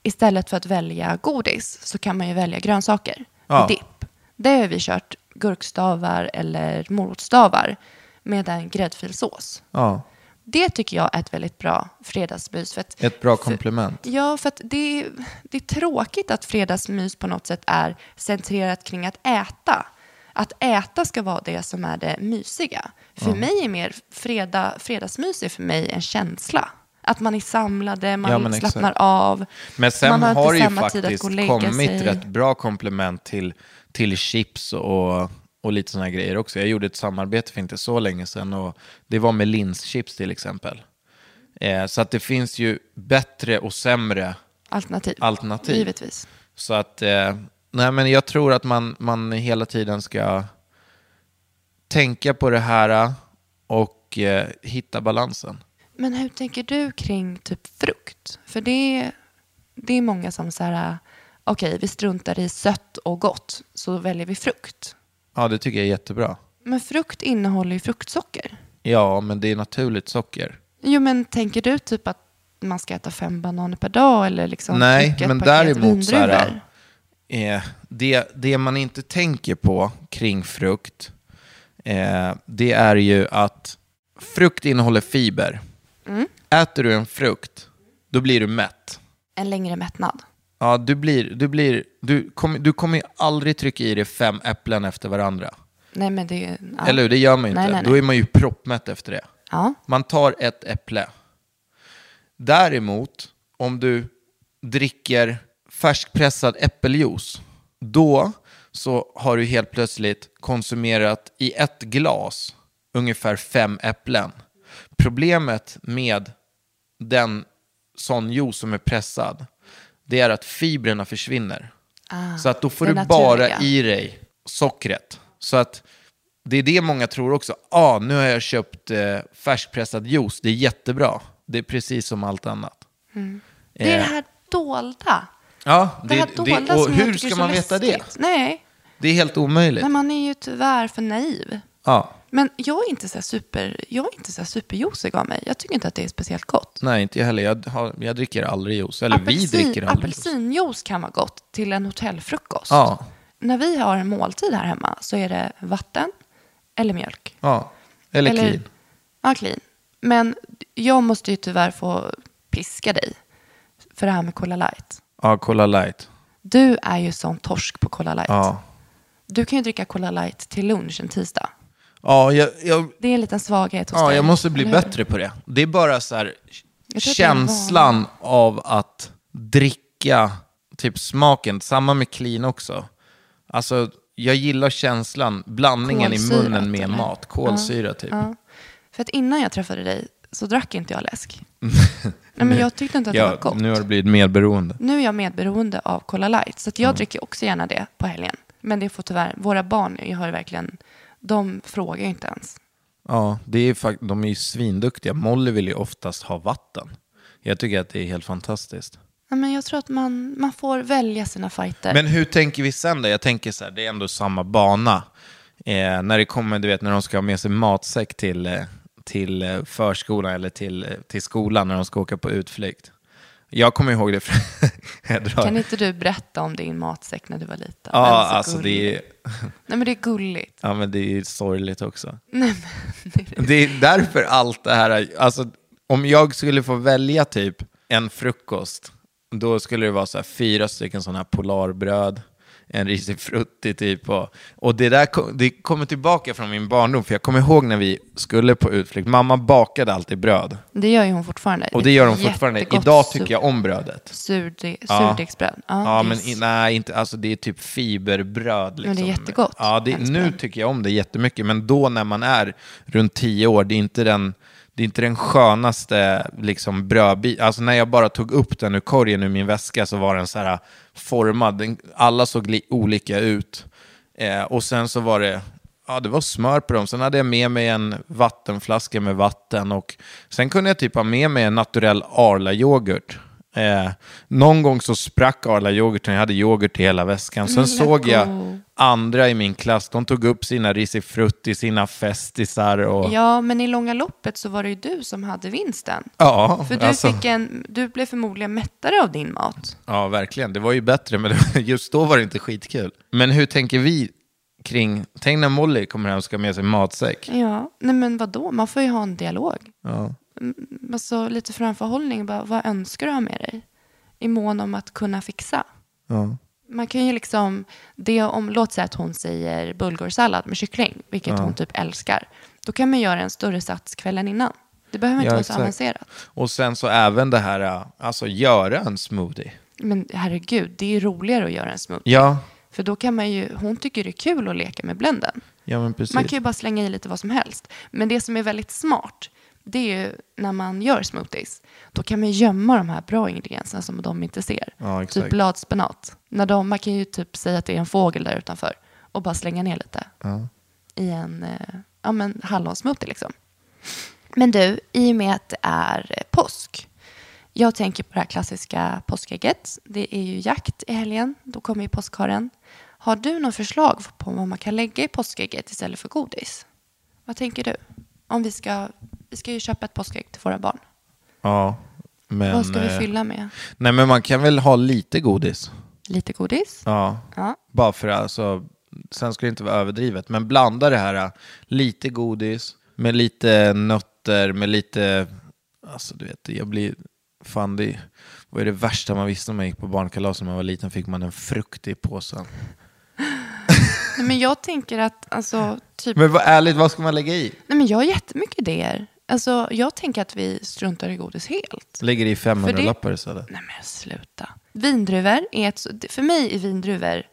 istället för att välja godis så kan man ju välja grönsaker. Ja. Dipp. Det har vi kört gurkstavar eller morotstavar med en gräddfilsås. Ja, Det tycker jag är ett väldigt bra fredagsmys. För att, ett bra komplement. Ja, för att det, är- det är tråkigt att fredagsmys på något sätt är centrerat kring att äta. Att äta ska vara det som är det mysiga. För mig är mer fredag, fredagsmys är för mig en känsla. Att man är samlade, man Ja, slappnar av. Men sen man har, inte det ju faktiskt kommit sig. rätt bra komplement till, till chips och, och lite sådana grejer också. Jag gjorde ett samarbete för inte så länge sedan och det var med linschips till exempel. Eh, så att det finns ju bättre och sämre Alternativ. alternativ. Givetvis. Så att, eh, nej men jag tror att man, man hela tiden ska tänka på det här och eh, hitta balansen. Men hur tänker du kring typ frukt? För det är, det är många som så här, okej, vi struntar i sött och gott, så väljer vi frukt. Ja, det tycker jag är jättebra. Men frukt innehåller ju fruktsocker. Ja, men det är naturligt socker. Jo, men tänker du typ att man ska äta fem bananer per dag eller liksom Nej, men däremot så här, eh, det, det man inte tänker på kring frukt, eh, det är ju att frukt innehåller fiber. Mm. Äter du en frukt, då blir du mätt. En längre mättnad. Ja, du, blir, du, blir, du, kommer, du kommer ju aldrig trycka i dig fem äpplen efter varandra. Nej, men det. Ja. Eller hur? Det gör man ju inte. Nej, nej, Då nej. är man ju proppmätt efter det. Ja. Man tar ett äpple. Däremot, om du dricker färskpressad äppeljuice, då så har du helt plötsligt konsumerat i ett glas ungefär fem äpplen. Problemet med den sån juice som är pressad, det är att fibrerna försvinner. så att då får det du bara i dig sockret. Så att det är det många tror också. Ah, nu har jag köpt eh, färskpressad juice, det är jättebra. Det är precis som allt annat. Det är det Eh, här dolda. Ja, Det, det, här det, dolda och som jag hur är ska man veta det? läskigt. Nej, Det är helt omöjligt. men man är ju tyvärr för naiv. Ja, Men jag är inte så super, jag är inte så superjuicig av mig. Jag tycker inte att det är speciellt gott. nej inte jag heller. Jag, har, jag dricker aldrig juice. Eller vi dricker aldrig juice. apelsinjuice kan vara gott till en hotellfrukost. Ja, När vi har en måltid här hemma så är det vatten eller mjölk. ja. Eller, clean. Ja, clean. Men jag måste ju tyvärr få piska dig för det här med Cola Light. Ja, Cola light. Du är ju sån torsk på Cola Light. Ja, Du kan ju dricka Cola Light till lunch en tisdag. Ja, jag, jag, Det är en liten svaghet hos ja dig. jag måste bli eller hur? bättre på det. Det är bara så här Jag tror att det är en känslan av att dricka, typ smaken, samma med clean också. Alltså, jag gillar känslan, blandningen i Kolsyrat, munnen med eller? mat. Kolsyra typ. Ja. För att innan jag träffade dig så drack inte jag läsk. [laughs] Nej, men jag tyckte inte att det var Ja, gott. nu har det blivit medberoende. Nu är jag medberoende av Cola Light, så att jag dricker också gärna det på helgen. Men det får tyvärr, våra barn jag har ju verkligen, de frågar ju inte ens. Ja, det är fakt- de är ju svinduktiga. Molly vill ju oftast ha vatten. Jag tycker att det är helt fantastiskt. Ja, men jag tror att man, man får välja sina fighter. Men hur tänker vi sen då? Jag tänker så här, det är ändå samma bana. Eh, när det kommer, du vet, när de ska ha med sig matsäck till, eh, till eh, förskolan eller till, eh, till skolan när de ska åka på utflykt. Jag kommer ihåg det. [laughs] Kan inte du berätta om din matsäck när du var liten? Ja, alltså det gullig. är, Nej, men det är gulligt. ja, men det är sorgligt också. Nej, men, [laughs] det är... Det är därför allt det här, alltså om jag skulle få välja typ en frukost Då skulle det vara så här fyra stycken sådana här polarbröd, en risig frutti typ. Och, och det där kom, det kommer tillbaka från min barndom, för jag kommer ihåg när vi skulle på utflykt. Mamma bakade alltid bröd. Det gör ju hon fortfarande. Och det gör hon fortfarande. Idag tycker jag om brödet. Surdegsbröd. Ja, Ja, men i, nej, inte, alltså det är typ fiberbröd. Liksom. Men det är jättegott, Ja, det, nu tycker jag om det jättemycket, men då när man är runt tio år, det är inte den, det är inte den skönaste liksom, brödbiten. Alltså när jag bara tog upp den ur korgen ur min väska så var den så här formad. Den, alla såg olika ut. Eh, och sen så var det, ja det var smör på dem. Sen hade jag med mig en vattenflaska med vatten och sen kunde jag typ ha med mig en naturell Arla-yoghurt. Eh, någon gång så sprack Arla-yoghurten, jag hade yoghurt i hela väskan. Sen Men såg jag läcko. andra i min klass, de tog upp sina risifrutti, sina festisar och... Ja, men i långa loppet så var det ju du som hade vinsten. Ja, För du, alltså, fick en, du blev förmodligen mättare av din mat. ja, verkligen. Det var ju bättre, men [laughs] just då var det inte skitkul. Men hur tänker vi kring... Tänk när Molly kommer hem och ska ha med sig matsäck. Ja, nej men vadå? Man får ju ha en dialog. Ja. Alltså lite framförhållning. Bara, vad önskar du ha med dig? I mån om att kunna fixa. Ja. Man kan ju liksom, det om, låt säga att hon säger bulgursallad med kyckling, vilket hon typ älskar. Då kan man göra en större sats kvällen innan. Det behöver inte Ja, vara så avancerat. Och sen så även det här, äh, alltså göra en smoothie. Men herregud, det är roligare att göra en smoothie. Ja, För då kan man ju, hon tycker det är kul att leka med blenden. ja men precis. Man kan ju bara slänga i lite vad som helst. Men det som är väldigt smart, det är ju när man gör smoothies. Då kan man gömma de här bra ingredienserna som de inte ser. Ja, typ bladspenat. När de, man kan ju typ säga att det är en fågel där utanför och bara slänga ner lite Ja. i en eh, ja, men hallonsmoothie. Liksom. Men du, i och med att det är eh, påsk. Jag tänker på det här klassiska påskägget. Det är ju jakt i helgen. Då kommer ju påskharen. Har du något förslag på vad man kan lägga i påskägget istället för godis? Vad tänker du? Om vi ska, vi ska ju köpa ett påskägg till våra barn. ja, men... vad ska vi eh, fylla med? Nej, men man kan väl ha lite godis. Lite godis? Ja, Ja. bara för alltså, sen ska det inte vara överdrivet, men blanda det här lite godis med lite nötter, med lite, alltså du vet, jag blir, fan det, vad är det värsta man visste när man gick på barnkalas när man var liten, fick man en frukt i påsen. Nej, men jag tänker att, alltså, typ Men vad ärligt, vad ska man lägga i? Nej, men jag har jättemycket idéer. Alltså, jag tänker att vi struntar i godis helt. Lägger i 500 För det- lappar istället. Nej men sluta. Vindruvor är ett, för mig är vindruvor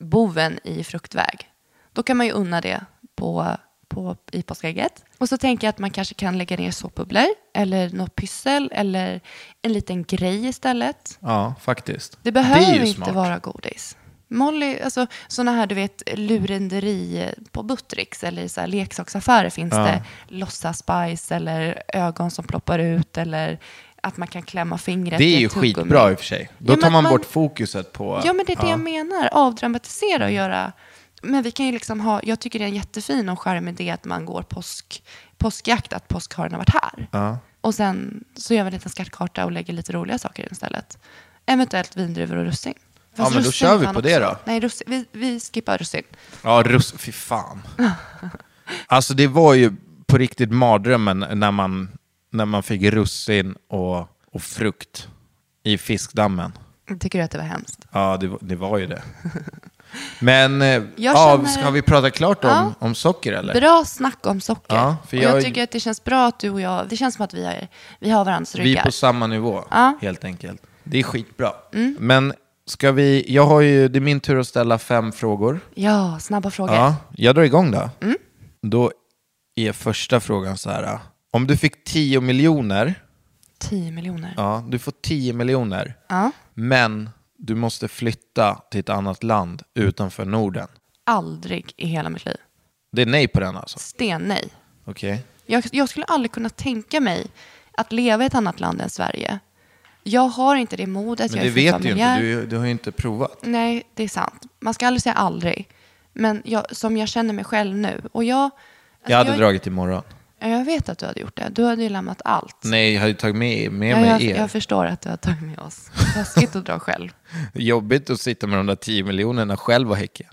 boven i fruktväg. Då kan man ju unna det på, på, i påskägget. Och så tänker jag att man kanske kan lägga ner såpbubblor eller något pyssel eller en liten grej istället. Ja, faktiskt. Det behöver ju inte smart. vara godis. Molly, alltså sådana här du vet lurenderi på Buttricks eller i så här leksaksaffärer finns Ja. det låtsasbajs eller ögon som ploppar ut eller att man kan klämma fingret Det är ju skitbra i och för sig. Då Ja, tar man, man- bort fokuset på... Ja, men det är det jag menar. Avdramatisera och göra... Men vi kan ju liksom ha... Jag tycker det är en jättefin och charmig idé att man går påsk, påskjakt, att påskharen har varit här. Ja. Och sen så gör vi en liten skattkarta och lägger lite roliga saker i den istället. Eventuellt vindruvor och russin. Fast men då russin kör vi på det då. Nej, russin, vi, vi skippar russin. Ja, russ... Fy fan. [laughs] alltså det var ju på riktigt mardrömmen när man, när man fick russin och, och frukt i fiskdammen. Tycker du att det var hemskt? Ja, det, var- det var ju det. Men eh, [laughs] Jag ja, känner- ska vi prata klart om, Ja. om socker eller? Bra snack om socker. Ja, jag... jag- tycker att det känns bra att du och jag... Det känns som att vi har, vi har varandras Vi är ryggar. på samma nivå, Ja. helt enkelt. Det är skitbra. Mm. Men ska vi, jag har ju, det är min tur att ställa fem frågor. Ja, snabba frågor. Ja, jag drar igång då. Mm. Då är första frågan så här. Om du fick 10 miljoner, 10 miljoner. ja, du får 10 miljoner, Ja. men du måste flytta till ett annat land utanför Norden. Aldrig i hela mitt liv. Det är nej på den alltså? Sten nej. Okej. Jag, jag skulle aldrig kunna tänka mig att leva i ett annat land än Sverige. Jag har inte det modet. Men jag det vet du ju inte, du, du har ju inte provat. Nej, det är sant. Man ska aldrig säga aldrig. Men jag, som jag känner mig själv nu. Och jag, alltså Jag hade jag, dragit imorgon. Ja, Jag vet att du hade gjort det. Du hade ju lämnat allt. Nej, jag hade tagit med, med ja, mig jag, er. jag förstår att du har tagit med oss. Taskigt att dra själv. [laughs] Jobbigt att sitta med de där 10 miljonerna själv och häcka.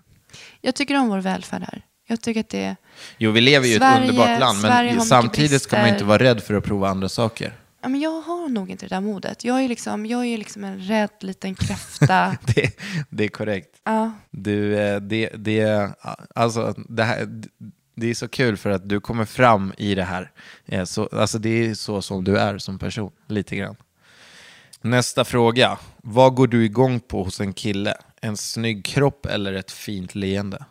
Jag tycker om vår välfärd här. Jag tycker att det är... Jo, vi lever ju i ett underbart land, men samtidigt ska man inte vara rädd för att prova andra saker. Ja, men jag har nog inte det där modet. Jag är liksom, jag är liksom en rädd liten kräfta. [laughs] Det, det är korrekt. ja. Du, eh, det, det, alltså, det, här, det är så kul för att du kommer fram i det här. Eh, Så, alltså, det är så som du är som person, lite grann. Nästa fråga. Vad går du igång på hos en kille? En snygg kropp eller ett fint leende?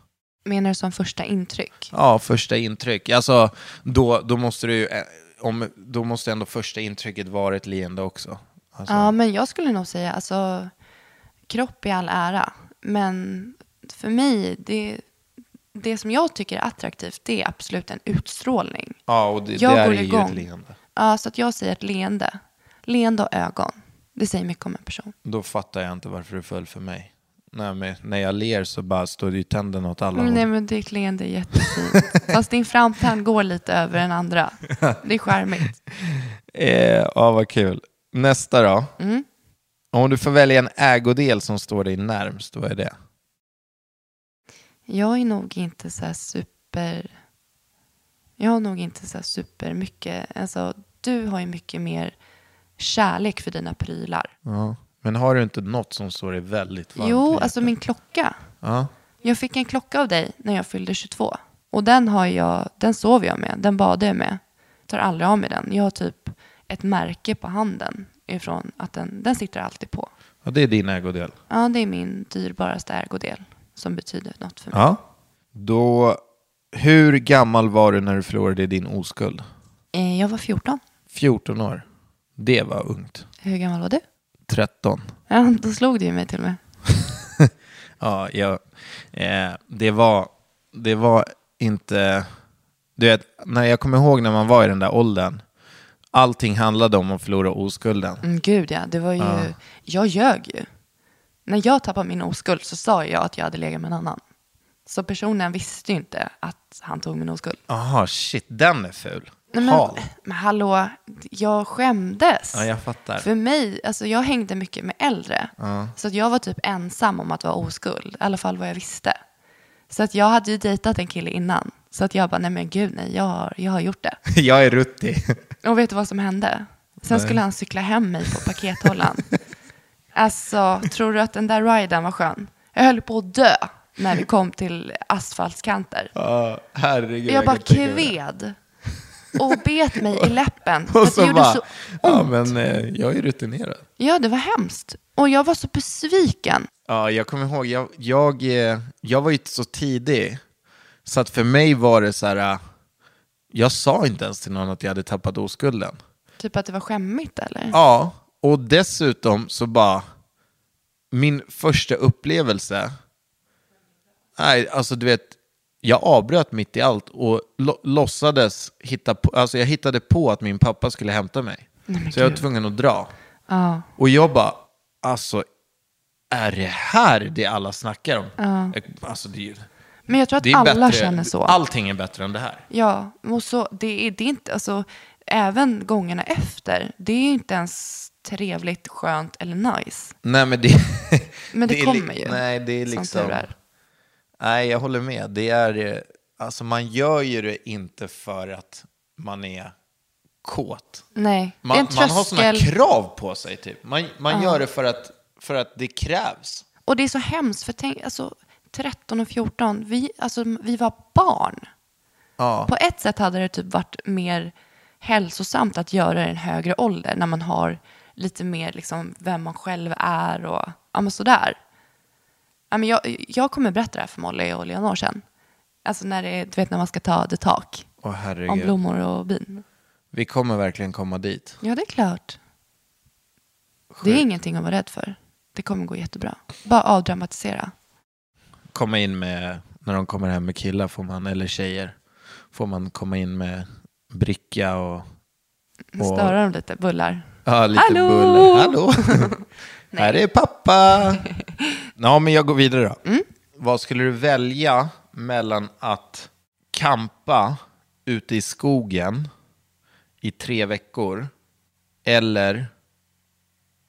Menar du som första intryck? Ja, första intryck. Alltså, då, då, måste du, eh, om, då måste ändå första intrycket vara ett leende också. Alltså, Ja, men jag skulle nog säga, alltså, kropp i all ära. Men för mig, det, det som jag tycker är attraktivt, det är absolut en utstrålning. ja, och det, jag där går är ju igång. ett leende. Ja, så att jag säger ett leende. Leende och ögon. Det säger mycket om en person. Då fattar jag inte varför du föll för mig. Nej, men när jag ler så bara står det ju tänderna åt alla Mm, håll. nej, men ditt leende är jättefint. Fast din framtand går lite över den andra. [laughs] Det är charmigt. Eh, ja, vad kul. Nästa då. Mm. Om du får välja en ägodel som står dig närmst, vad är det? Jag är nog inte så här super... Jag har nog inte så här super mycket... Alltså, du har ju mycket mer kärlek för dina prylar. Ja. Men har du inte något som står dig väldigt varmt Jo, alltså min klocka. Ja. Jag fick en klocka av dig när jag fyllde 22. Och den har jag, den sover jag med, den badar jag med. Tar aldrig av mig den. Jag har typ ett märke på handen ifrån att den, den sitter alltid på. ja, det är din ägodel. Ja, det är min dyrbaraste ägodel som betyder något för mig. Ja. Då, hur gammal var du när du förlorade din oskuld? Eh, Jag var 14. 14 år. Det var ungt. Hur gammal var du? 13. Ja, då slog du ju mig till och med. [laughs] Ja, jag, eh, det, var, det var inte... Du vet, när jag kommer ihåg när man var i den där åldern. Allting handlade om att förlora oskulden. Mm, gud ja, det var ju... Jag ljög ju. När jag tappade min oskuld så sa jag att jag hade legat med en annan. Så personen visste ju inte att han tog min oskuld. Jaha, shit, den är ful. Nej, Hal. men, men hallå, jag skämdes. Ja, jag fattar. För mig, alltså jag hängde mycket med äldre. Så att jag var typ ensam om att vara oskuld. I alla fall vad jag visste. Så att jag hade ju dejtat en kille innan. Så att jag bara, nej men gud nej, jag har, jag har gjort det. [laughs] jag är ruttig. Och vet du vad som hände? Sen skulle han cykla hem mig på pakethållaren. [laughs] alltså, tror du att den där riden var skön? Jag höll på att dö när vi kom till asfaltskanter. Ja, herregud. jag bara det. kved och bet mig i läppen. [laughs] Och det så gjorde bara, så ja men eh, jag är rutinerad. Ja, det var hemskt. Och jag var så besviken. Ja, jag kommer ihåg, jag, jag, eh, jag var ju inte så tidig. Så att för mig var det så här, eh, jag sa inte ens till någon att jag hade tappat oskulden. Typ att det var skämmigt eller? Ja, och dessutom så bara, min första upplevelse, nej, alltså du vet, jag avbröt mitt i allt och lo- låtsades hitta på, alltså jag hittade på att min pappa skulle hämta mig. men så jag var tvungen att dra. Ja. Och jag bara, alltså, är det här det alla snackar om? Alltså, det är. Men jag tror att Det alla bättre, känner så. Allting är bättre än det här. Ja, och så, det, är, det är inte, alltså, även gångerna efter, det är ju inte ens trevligt, skönt eller nice. Nej, men det... Men [laughs] det, li- kommer ju. Nej, det är som liksom... tur är. Nej, jag håller med. Det är... eh, Alltså, man gör ju det inte för att man är kåt. Nej, det är Man, en man har sådana krav på sig, typ. Man, man gör det för att, för att det krävs. Och det är så hemskt, för tänk, alltså 13 och 14, vi, alltså, vi var barn. Ja. På ett sätt hade det typ varit mer hälsosamt att göra det i en högre ålder, när man har lite mer liksom vem man själv är och ja, men sådär. Ja, men jag, jag kommer berätta det här för Molly och Leonor sen. Alltså när, det, du vet, när man ska ta the talk Åh, om blommor och bin. Vi kommer verkligen komma dit. Ja, det är klart. Det är ingenting att vara rädd för. Det kommer gå jättebra. Bara avdramatisera. komma in med, när de kommer hem med killar får man, eller tjejer, får man komma in med bricka och, och Störa dem lite, bullar. ja, lite Hallå! buller. Hallå! [laughs] Här är pappa! [laughs] ja, men jag går vidare då. Mm. Vad skulle du välja mellan att kampa ute i skogen i tre veckor eller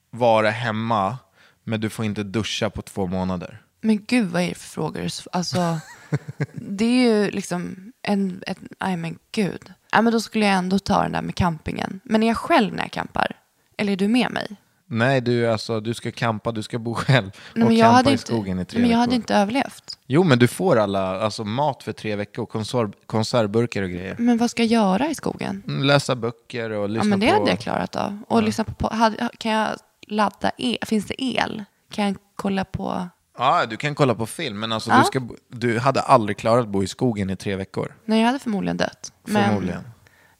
vara hemma men du får inte duscha på två månader? Men gud, vad är det för frågor? Alltså, [laughs] det är ju liksom En, nej men gud. Ja, men då skulle jag ändå ta den där med campingen. Men är jag själv när jag campar? Eller är du med mig? Nej, du, alltså, du ska campa, du ska bo [laughs] själv Nej, och men jag hade i inte, skogen i tre men jag veckor. hade inte överlevt. Jo, men du får alla, alltså mat för tre veckor, konserv, konservburkar och grejer. Men vad ska jag göra i skogen? Mm, Läsa böcker och lyssna Ja, men det på... hade jag klarat av. Och lyssna på, på hade, kan jag ladda el? Finns det el? Kan jag kolla på? Ja, du kan kolla på film, men alltså, Ja. du, ska, du hade aldrig klarat att bo i skogen i tre veckor. Nej, jag hade förmodligen dött. Men Förmodligen.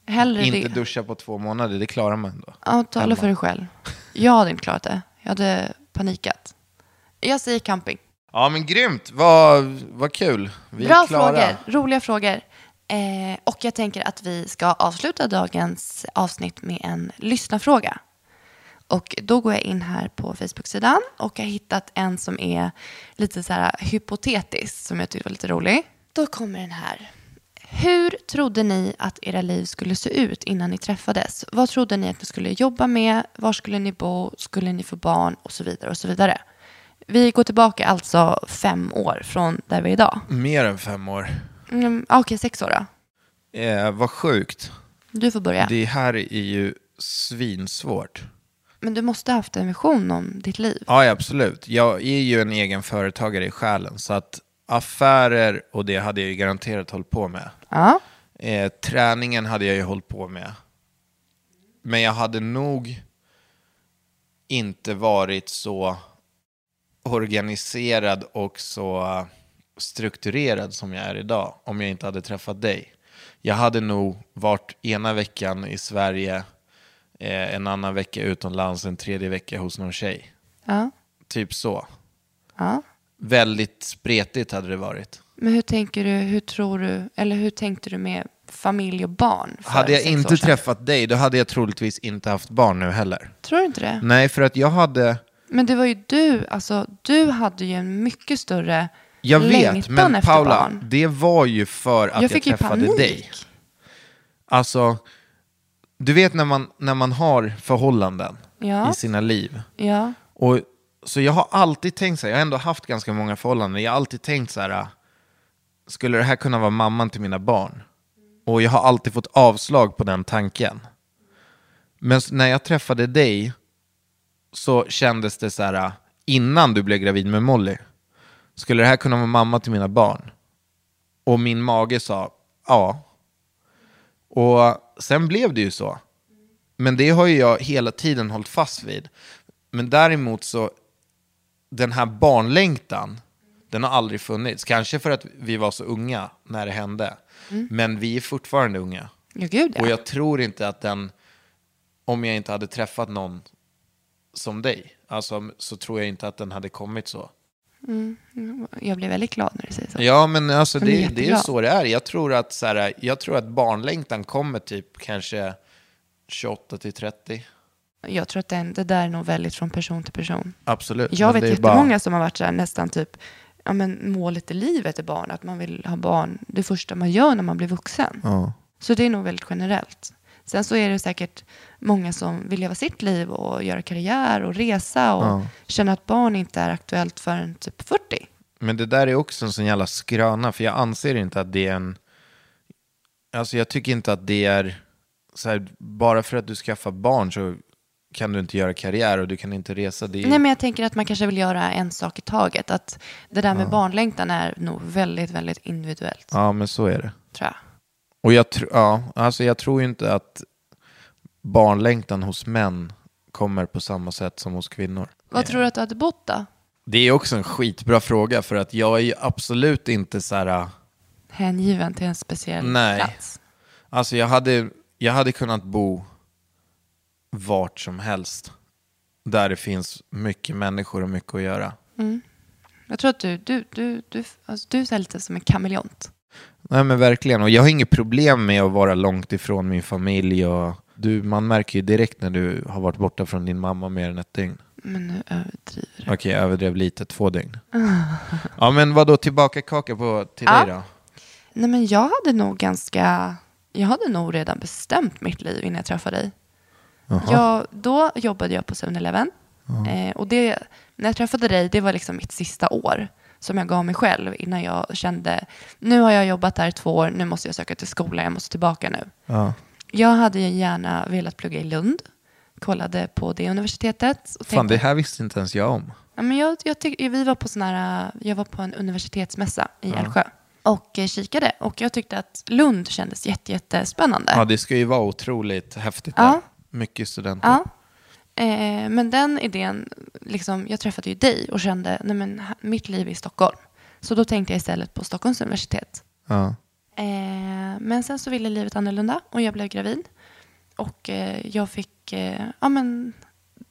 Hellre Inte det. duscha på två månader, det klarar man ändå. Ja, tala för dig själv. Jag hade inte klarat det. Jag hade panikat. Jag säger camping. Ja, men grymt! Vad, vad kul! Vi är Bra klara. frågor, roliga frågor. Eh, och jag tänker att vi ska avsluta dagens avsnitt med en lyssnarfråga. Och då går jag in här på Facebook-sidan och har hittat en som är lite så här hypotetisk som jag tyckte var lite rolig. Då kommer den här. Hur trodde ni att era liv skulle se ut innan ni träffades? Vad trodde ni att ni skulle jobba med? Var skulle ni bo? Skulle ni få barn? Och så vidare och så vidare. Vi går tillbaka alltså fem år från där vi är idag. Mer än fem år. Mm, Okej, sex år då. Eh, vad sjukt. Du får börja. Det här är ju svinsvårt. Men du måste ha haft en vision om ditt liv. Ja, ja, absolut. Jag är ju en egen företagare i själen, så att affärer och det hade jag ju garanterat hållit på med. Ja. Eh, träningen hade jag ju hållit på med. Men jag hade nog inte varit så organiserad och så strukturerad som jag är idag om jag inte hade träffat dig. Jag hade nog varit ena veckan i Sverige, eh, en annan vecka utomlands, en tredje vecka hos någon tjej. ja. Typ så. ja. Väldigt spretigt hade det varit. Men hur tänker du, hur tror du, eller hur tänkte du med familj och barn? Hade jag inte träffat dig, då hade jag troligtvis inte haft barn nu heller. Tror du inte det? Nej, för att jag hade... Men det var ju du, alltså du hade ju en mycket större Jag vet, men Paula, barn. det var ju för att jag, jag träffade dig. Alltså, du vet när man, när man har förhållanden Ja. i sina liv. Ja. Och, så jag har alltid tänkt så här, jag har ändå haft ganska många förhållanden, jag har alltid tänkt så här, skulle det här kunna vara mamman till mina barn? Och jag har alltid fått avslag på den tanken. Men när jag träffade dig så kändes det så här, innan du blev gravid med Molly, skulle det här kunna vara mamma till mina barn? Och min mage sa ja. Och sen blev det ju så. Men det har ju jag hela tiden hållit fast vid. Men däremot så, den här barnlängtan, den har aldrig funnits. Kanske för att vi var så unga när det hände. Men vi är fortfarande unga. Ja, gud ja. Och jag tror inte att den, om jag inte hade träffat någon som dig, alltså, så tror jag inte att den hade kommit så. Jag blev väldigt glad när du säger så. Ja, men alltså blir det, det är ju jätteglad. så det är. Jag tror att, så här, jag tror att barnlängtan kommer typ kanske 28 till 30. Jag tror att den, det där är nog väldigt från person till person. Absolut. Jag men vet är bara- jättemånga som har varit så här, nästan typ, ja men målet i livet är barn, att man vill ha barn det första man gör när man blir vuxen. Ja. Så det är nog väldigt generellt. Sen så är det säkert många som vill leva sitt liv och göra karriär och resa och Ja. känna att barn inte är aktuellt förrän typ 40. Men det där är också en sån jävla skröna, för jag anser inte att det är en... Alltså jag tycker inte att det är... Så här, bara för att du skaffar barn så kan du inte göra karriär och du kan inte resa. Det är... Nej men jag tänker att man kanske vill göra en sak i taget. Att det där med barnlängtan är nog väldigt, väldigt individuellt. Ja, men så är det. Tror jag. Och jag, tr- ja, alltså jag tror ju inte att barnlängtan hos män kommer på samma sätt som hos kvinnor. Vad tror du att du hade bott då? Det är också en skitbra fråga för att jag är ju absolut inte så här... Hängiven till en speciell Nej. plats. Alltså jag hade, jag hade kunnat bo vart som helst. Där det finns mycket människor och mycket att göra. Jag tror att du, du, du, du, alltså du är lite som en kameleont. Nej men verkligen, och jag har inget problem med att vara långt ifrån min familj. Och du, man märker ju direkt när du har varit borta från din mamma mer än ett dygn. Men nu överdriver du. Okej, jag överdrev lite, två dygn. [laughs] Ja men vad då tillbaka kaka på till Ja. dig då? Nej men jag hade nog ganska, jag hade nog redan bestämt mitt liv innan jag träffade dig. Jag, då jobbade jag på 7-Eleven. Eh, och det, när jag träffade dig, det var liksom mitt sista år. som jag gav mig själv innan jag kände, nu har jag jobbat där i två år, nu måste jag söka till skolan, jag måste tillbaka nu. Ja. Jag hade ju gärna velat plugga i Lund, kollade på det universitetet. Och Fan, tänkte- det här visste inte ens jag om. Ja, men jag, jag, tyck, vi var på sån här, jag var på en universitetsmässa i Älvsjö och eh, kikade. Och jag tyckte att Lund kändes jätte, jättespännande. Ja, det ska ju vara otroligt häftigt Ja. Mycket studenter. Ja. Eh, men den idén, liksom, jag träffade ju dig och kände, nej men mitt liv är i Stockholm. Så då tänkte jag istället på Stockholms universitet. Ja. Eh, men sen så ville livet annorlunda och jag blev gravid. Och eh, jag fick, eh, ja men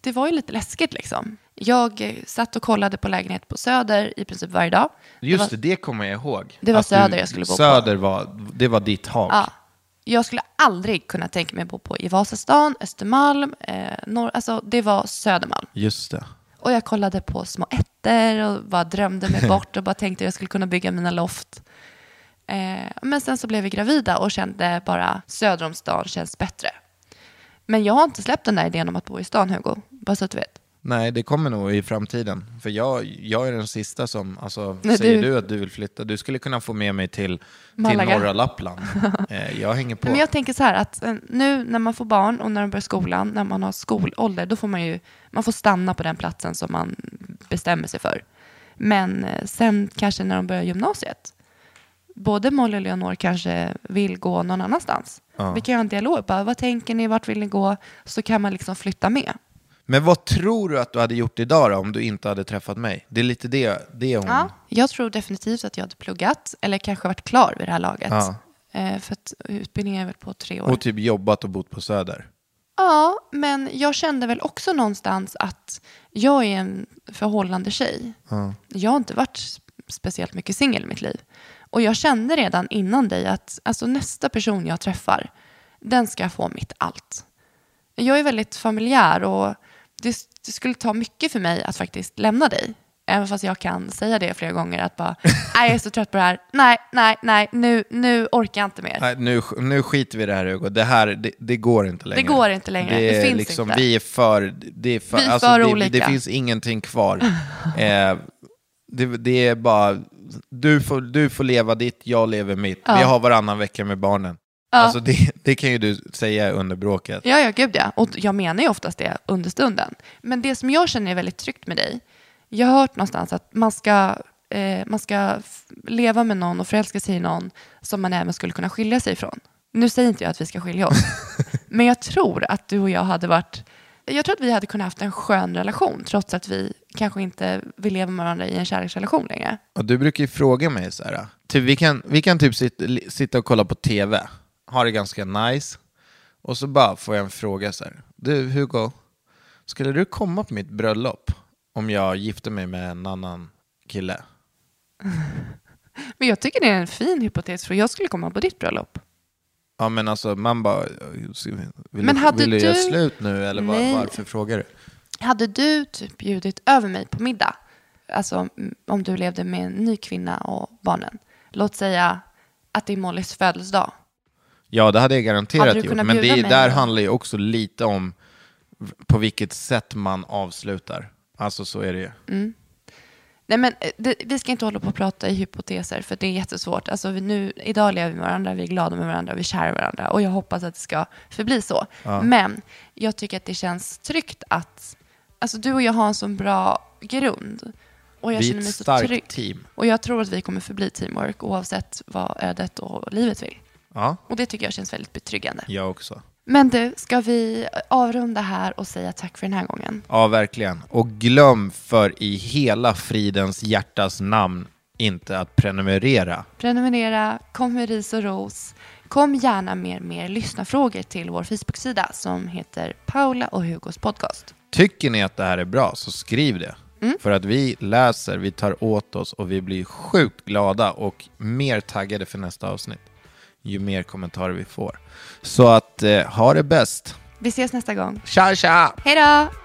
det var ju lite läskigt liksom. Jag eh, satt och kollade på lägenhet på Söder i princip varje dag. Just var- det, det kommer jag ihåg. Det var Söder jag skulle bo på. Söder var, det var ditt hak. Ja. Jag skulle aldrig kunna tänka mig att bo på i Vasastan, Östermalm, eh, norr, alltså det var Södermalm. Just det. Och jag kollade på små ettor och bara drömde mig [laughs] bort och bara tänkte att jag skulle kunna bygga mina loft. Eh, men sen så blev vi gravida och kände bara söder om stan känns bättre. Men jag har inte släppt den där idén om att bo i stan, Hugo. Bara så att du vet. Nej, det kommer nog i framtiden. För jag, jag är den sista som, alltså, [laughs] Nej, säger du- du att du vill flytta, du skulle kunna få med mig till, till norra Lappland. [laughs] eh, jag hänger på. Men jag tänker så här att eh, nu när man får barn och när de börjar skolan, när man har skolålder, då får man ju man får stanna på den platsen som man bestämmer sig för. Men eh, sen kanske när de börjar gymnasiet, både Molly och Leonor kanske vill gå någon annanstans. Ja. Vi kan ha en dialog, bara, vad tänker ni, vart vill ni gå? Så kan man liksom flytta med. Men vad tror du att du hade gjort idag då, om du inte hade träffat mig? Det är lite det, det hon... Ja. Jag tror definitivt att jag hade pluggat, eller kanske varit klar vid det här laget. Ja. Eh, för att utbildningen är väl på tre år. Och typ jobbat och bott på Söder. Ja, men jag kände väl också någonstans att jag är en förhållande tjej. Jag har inte varit speciellt mycket singel i mitt liv. Och jag kände redan innan dig att alltså, nästa person jag träffar, den ska få mitt allt. Jag är väldigt familjär och det, det skulle ta mycket för mig att faktiskt lämna dig. Även fast jag kan säga det flera gånger att bara, [laughs] nej jag är så trött på det här, nej, nej, nej, nu, nu orkar jag inte mer. Nej, nu, nu skiter vi i det här Hugo. Det här, det, det går inte längre. går inte längre. Det, Det finns liksom, inte. Vi är för... Det är för, Vi är alltså, för det, olika. det finns ingenting kvar. [laughs] eh, det, det är bara... Du får, du får leva ditt, jag lever mitt. Vi har varannan vecka med barnen. Alltså det, det kan ju du säga under bråket. Ja, ja, gud ja. Och jag menar ju oftast det under stunden. Men det som jag känner är väldigt tryggt med dig, jag har hört någonstans att man ska, eh, man ska leva med någon och förälska sig i någon som man även skulle kunna skilja sig ifrån. Nu säger inte jag att vi ska skilja oss, [laughs] men jag tror att du och jag hade varit jag tror att vi hade kunnat haft en skön relation trots att vi kanske inte vill leva med varandra i en kärleksrelation längre. Och du brukar ju fråga mig så här. Typ, vi, kan, vi kan typ sitta, sitta och kolla på tv, ha det ganska nice. Och så bara får jag en fråga så här. Du Hugo, skulle du komma på mitt bröllop om jag gifte mig med en annan kille? [laughs] Men jag tycker det är en fin hypotes för jag skulle komma på ditt bröllop. Ja men alltså man bara, vill, Men hade vill du göra du- slut nu eller var, varför frågar du? Hade du typ bjudit över mig på middag, alltså om du levde med en ny kvinna och barnen, låt säga att det är Mollys födelsedag. Ja det hade jag garanterat Hade gjort, men det, där handlar ju också lite om på vilket sätt man avslutar. Alltså så är det ju. Nej, men eh, det, vi ska inte hålla på och prata i hypoteser, för det är jättesvårt. Alltså, nu, idag lever vi med varandra, vi är glada med varandra, vi är kära varandra. Och jag hoppas att det ska förbli så. Men jag tycker att det känns tryggt att alltså, du och jag har en så bra grund. Och jag Vi känner mig så trygg. team. Och jag tror att vi kommer förbli teamwork oavsett vad ödet och livet vill. Ja, Och det tycker jag känns väldigt betryggande. jag också. Men du, ska vi avrunda här och säga tack för den här gången? Ja, verkligen. Och glöm för i hela fridens hjärtas namn inte att prenumerera. Prenumerera, kom med ris och ros. Kom gärna med mer lyssnarfrågor till vår Facebook-sida som heter Paula och Hugos podcast. Tycker ni att det här är bra så skriv det. För att vi läser, vi tar åt oss och vi blir sjukt glada och mer taggade för nästa avsnitt. Ju mer kommentarer vi får. Så att eh, ha det bäst. Vi ses nästa gång. Tja tja! Hej då!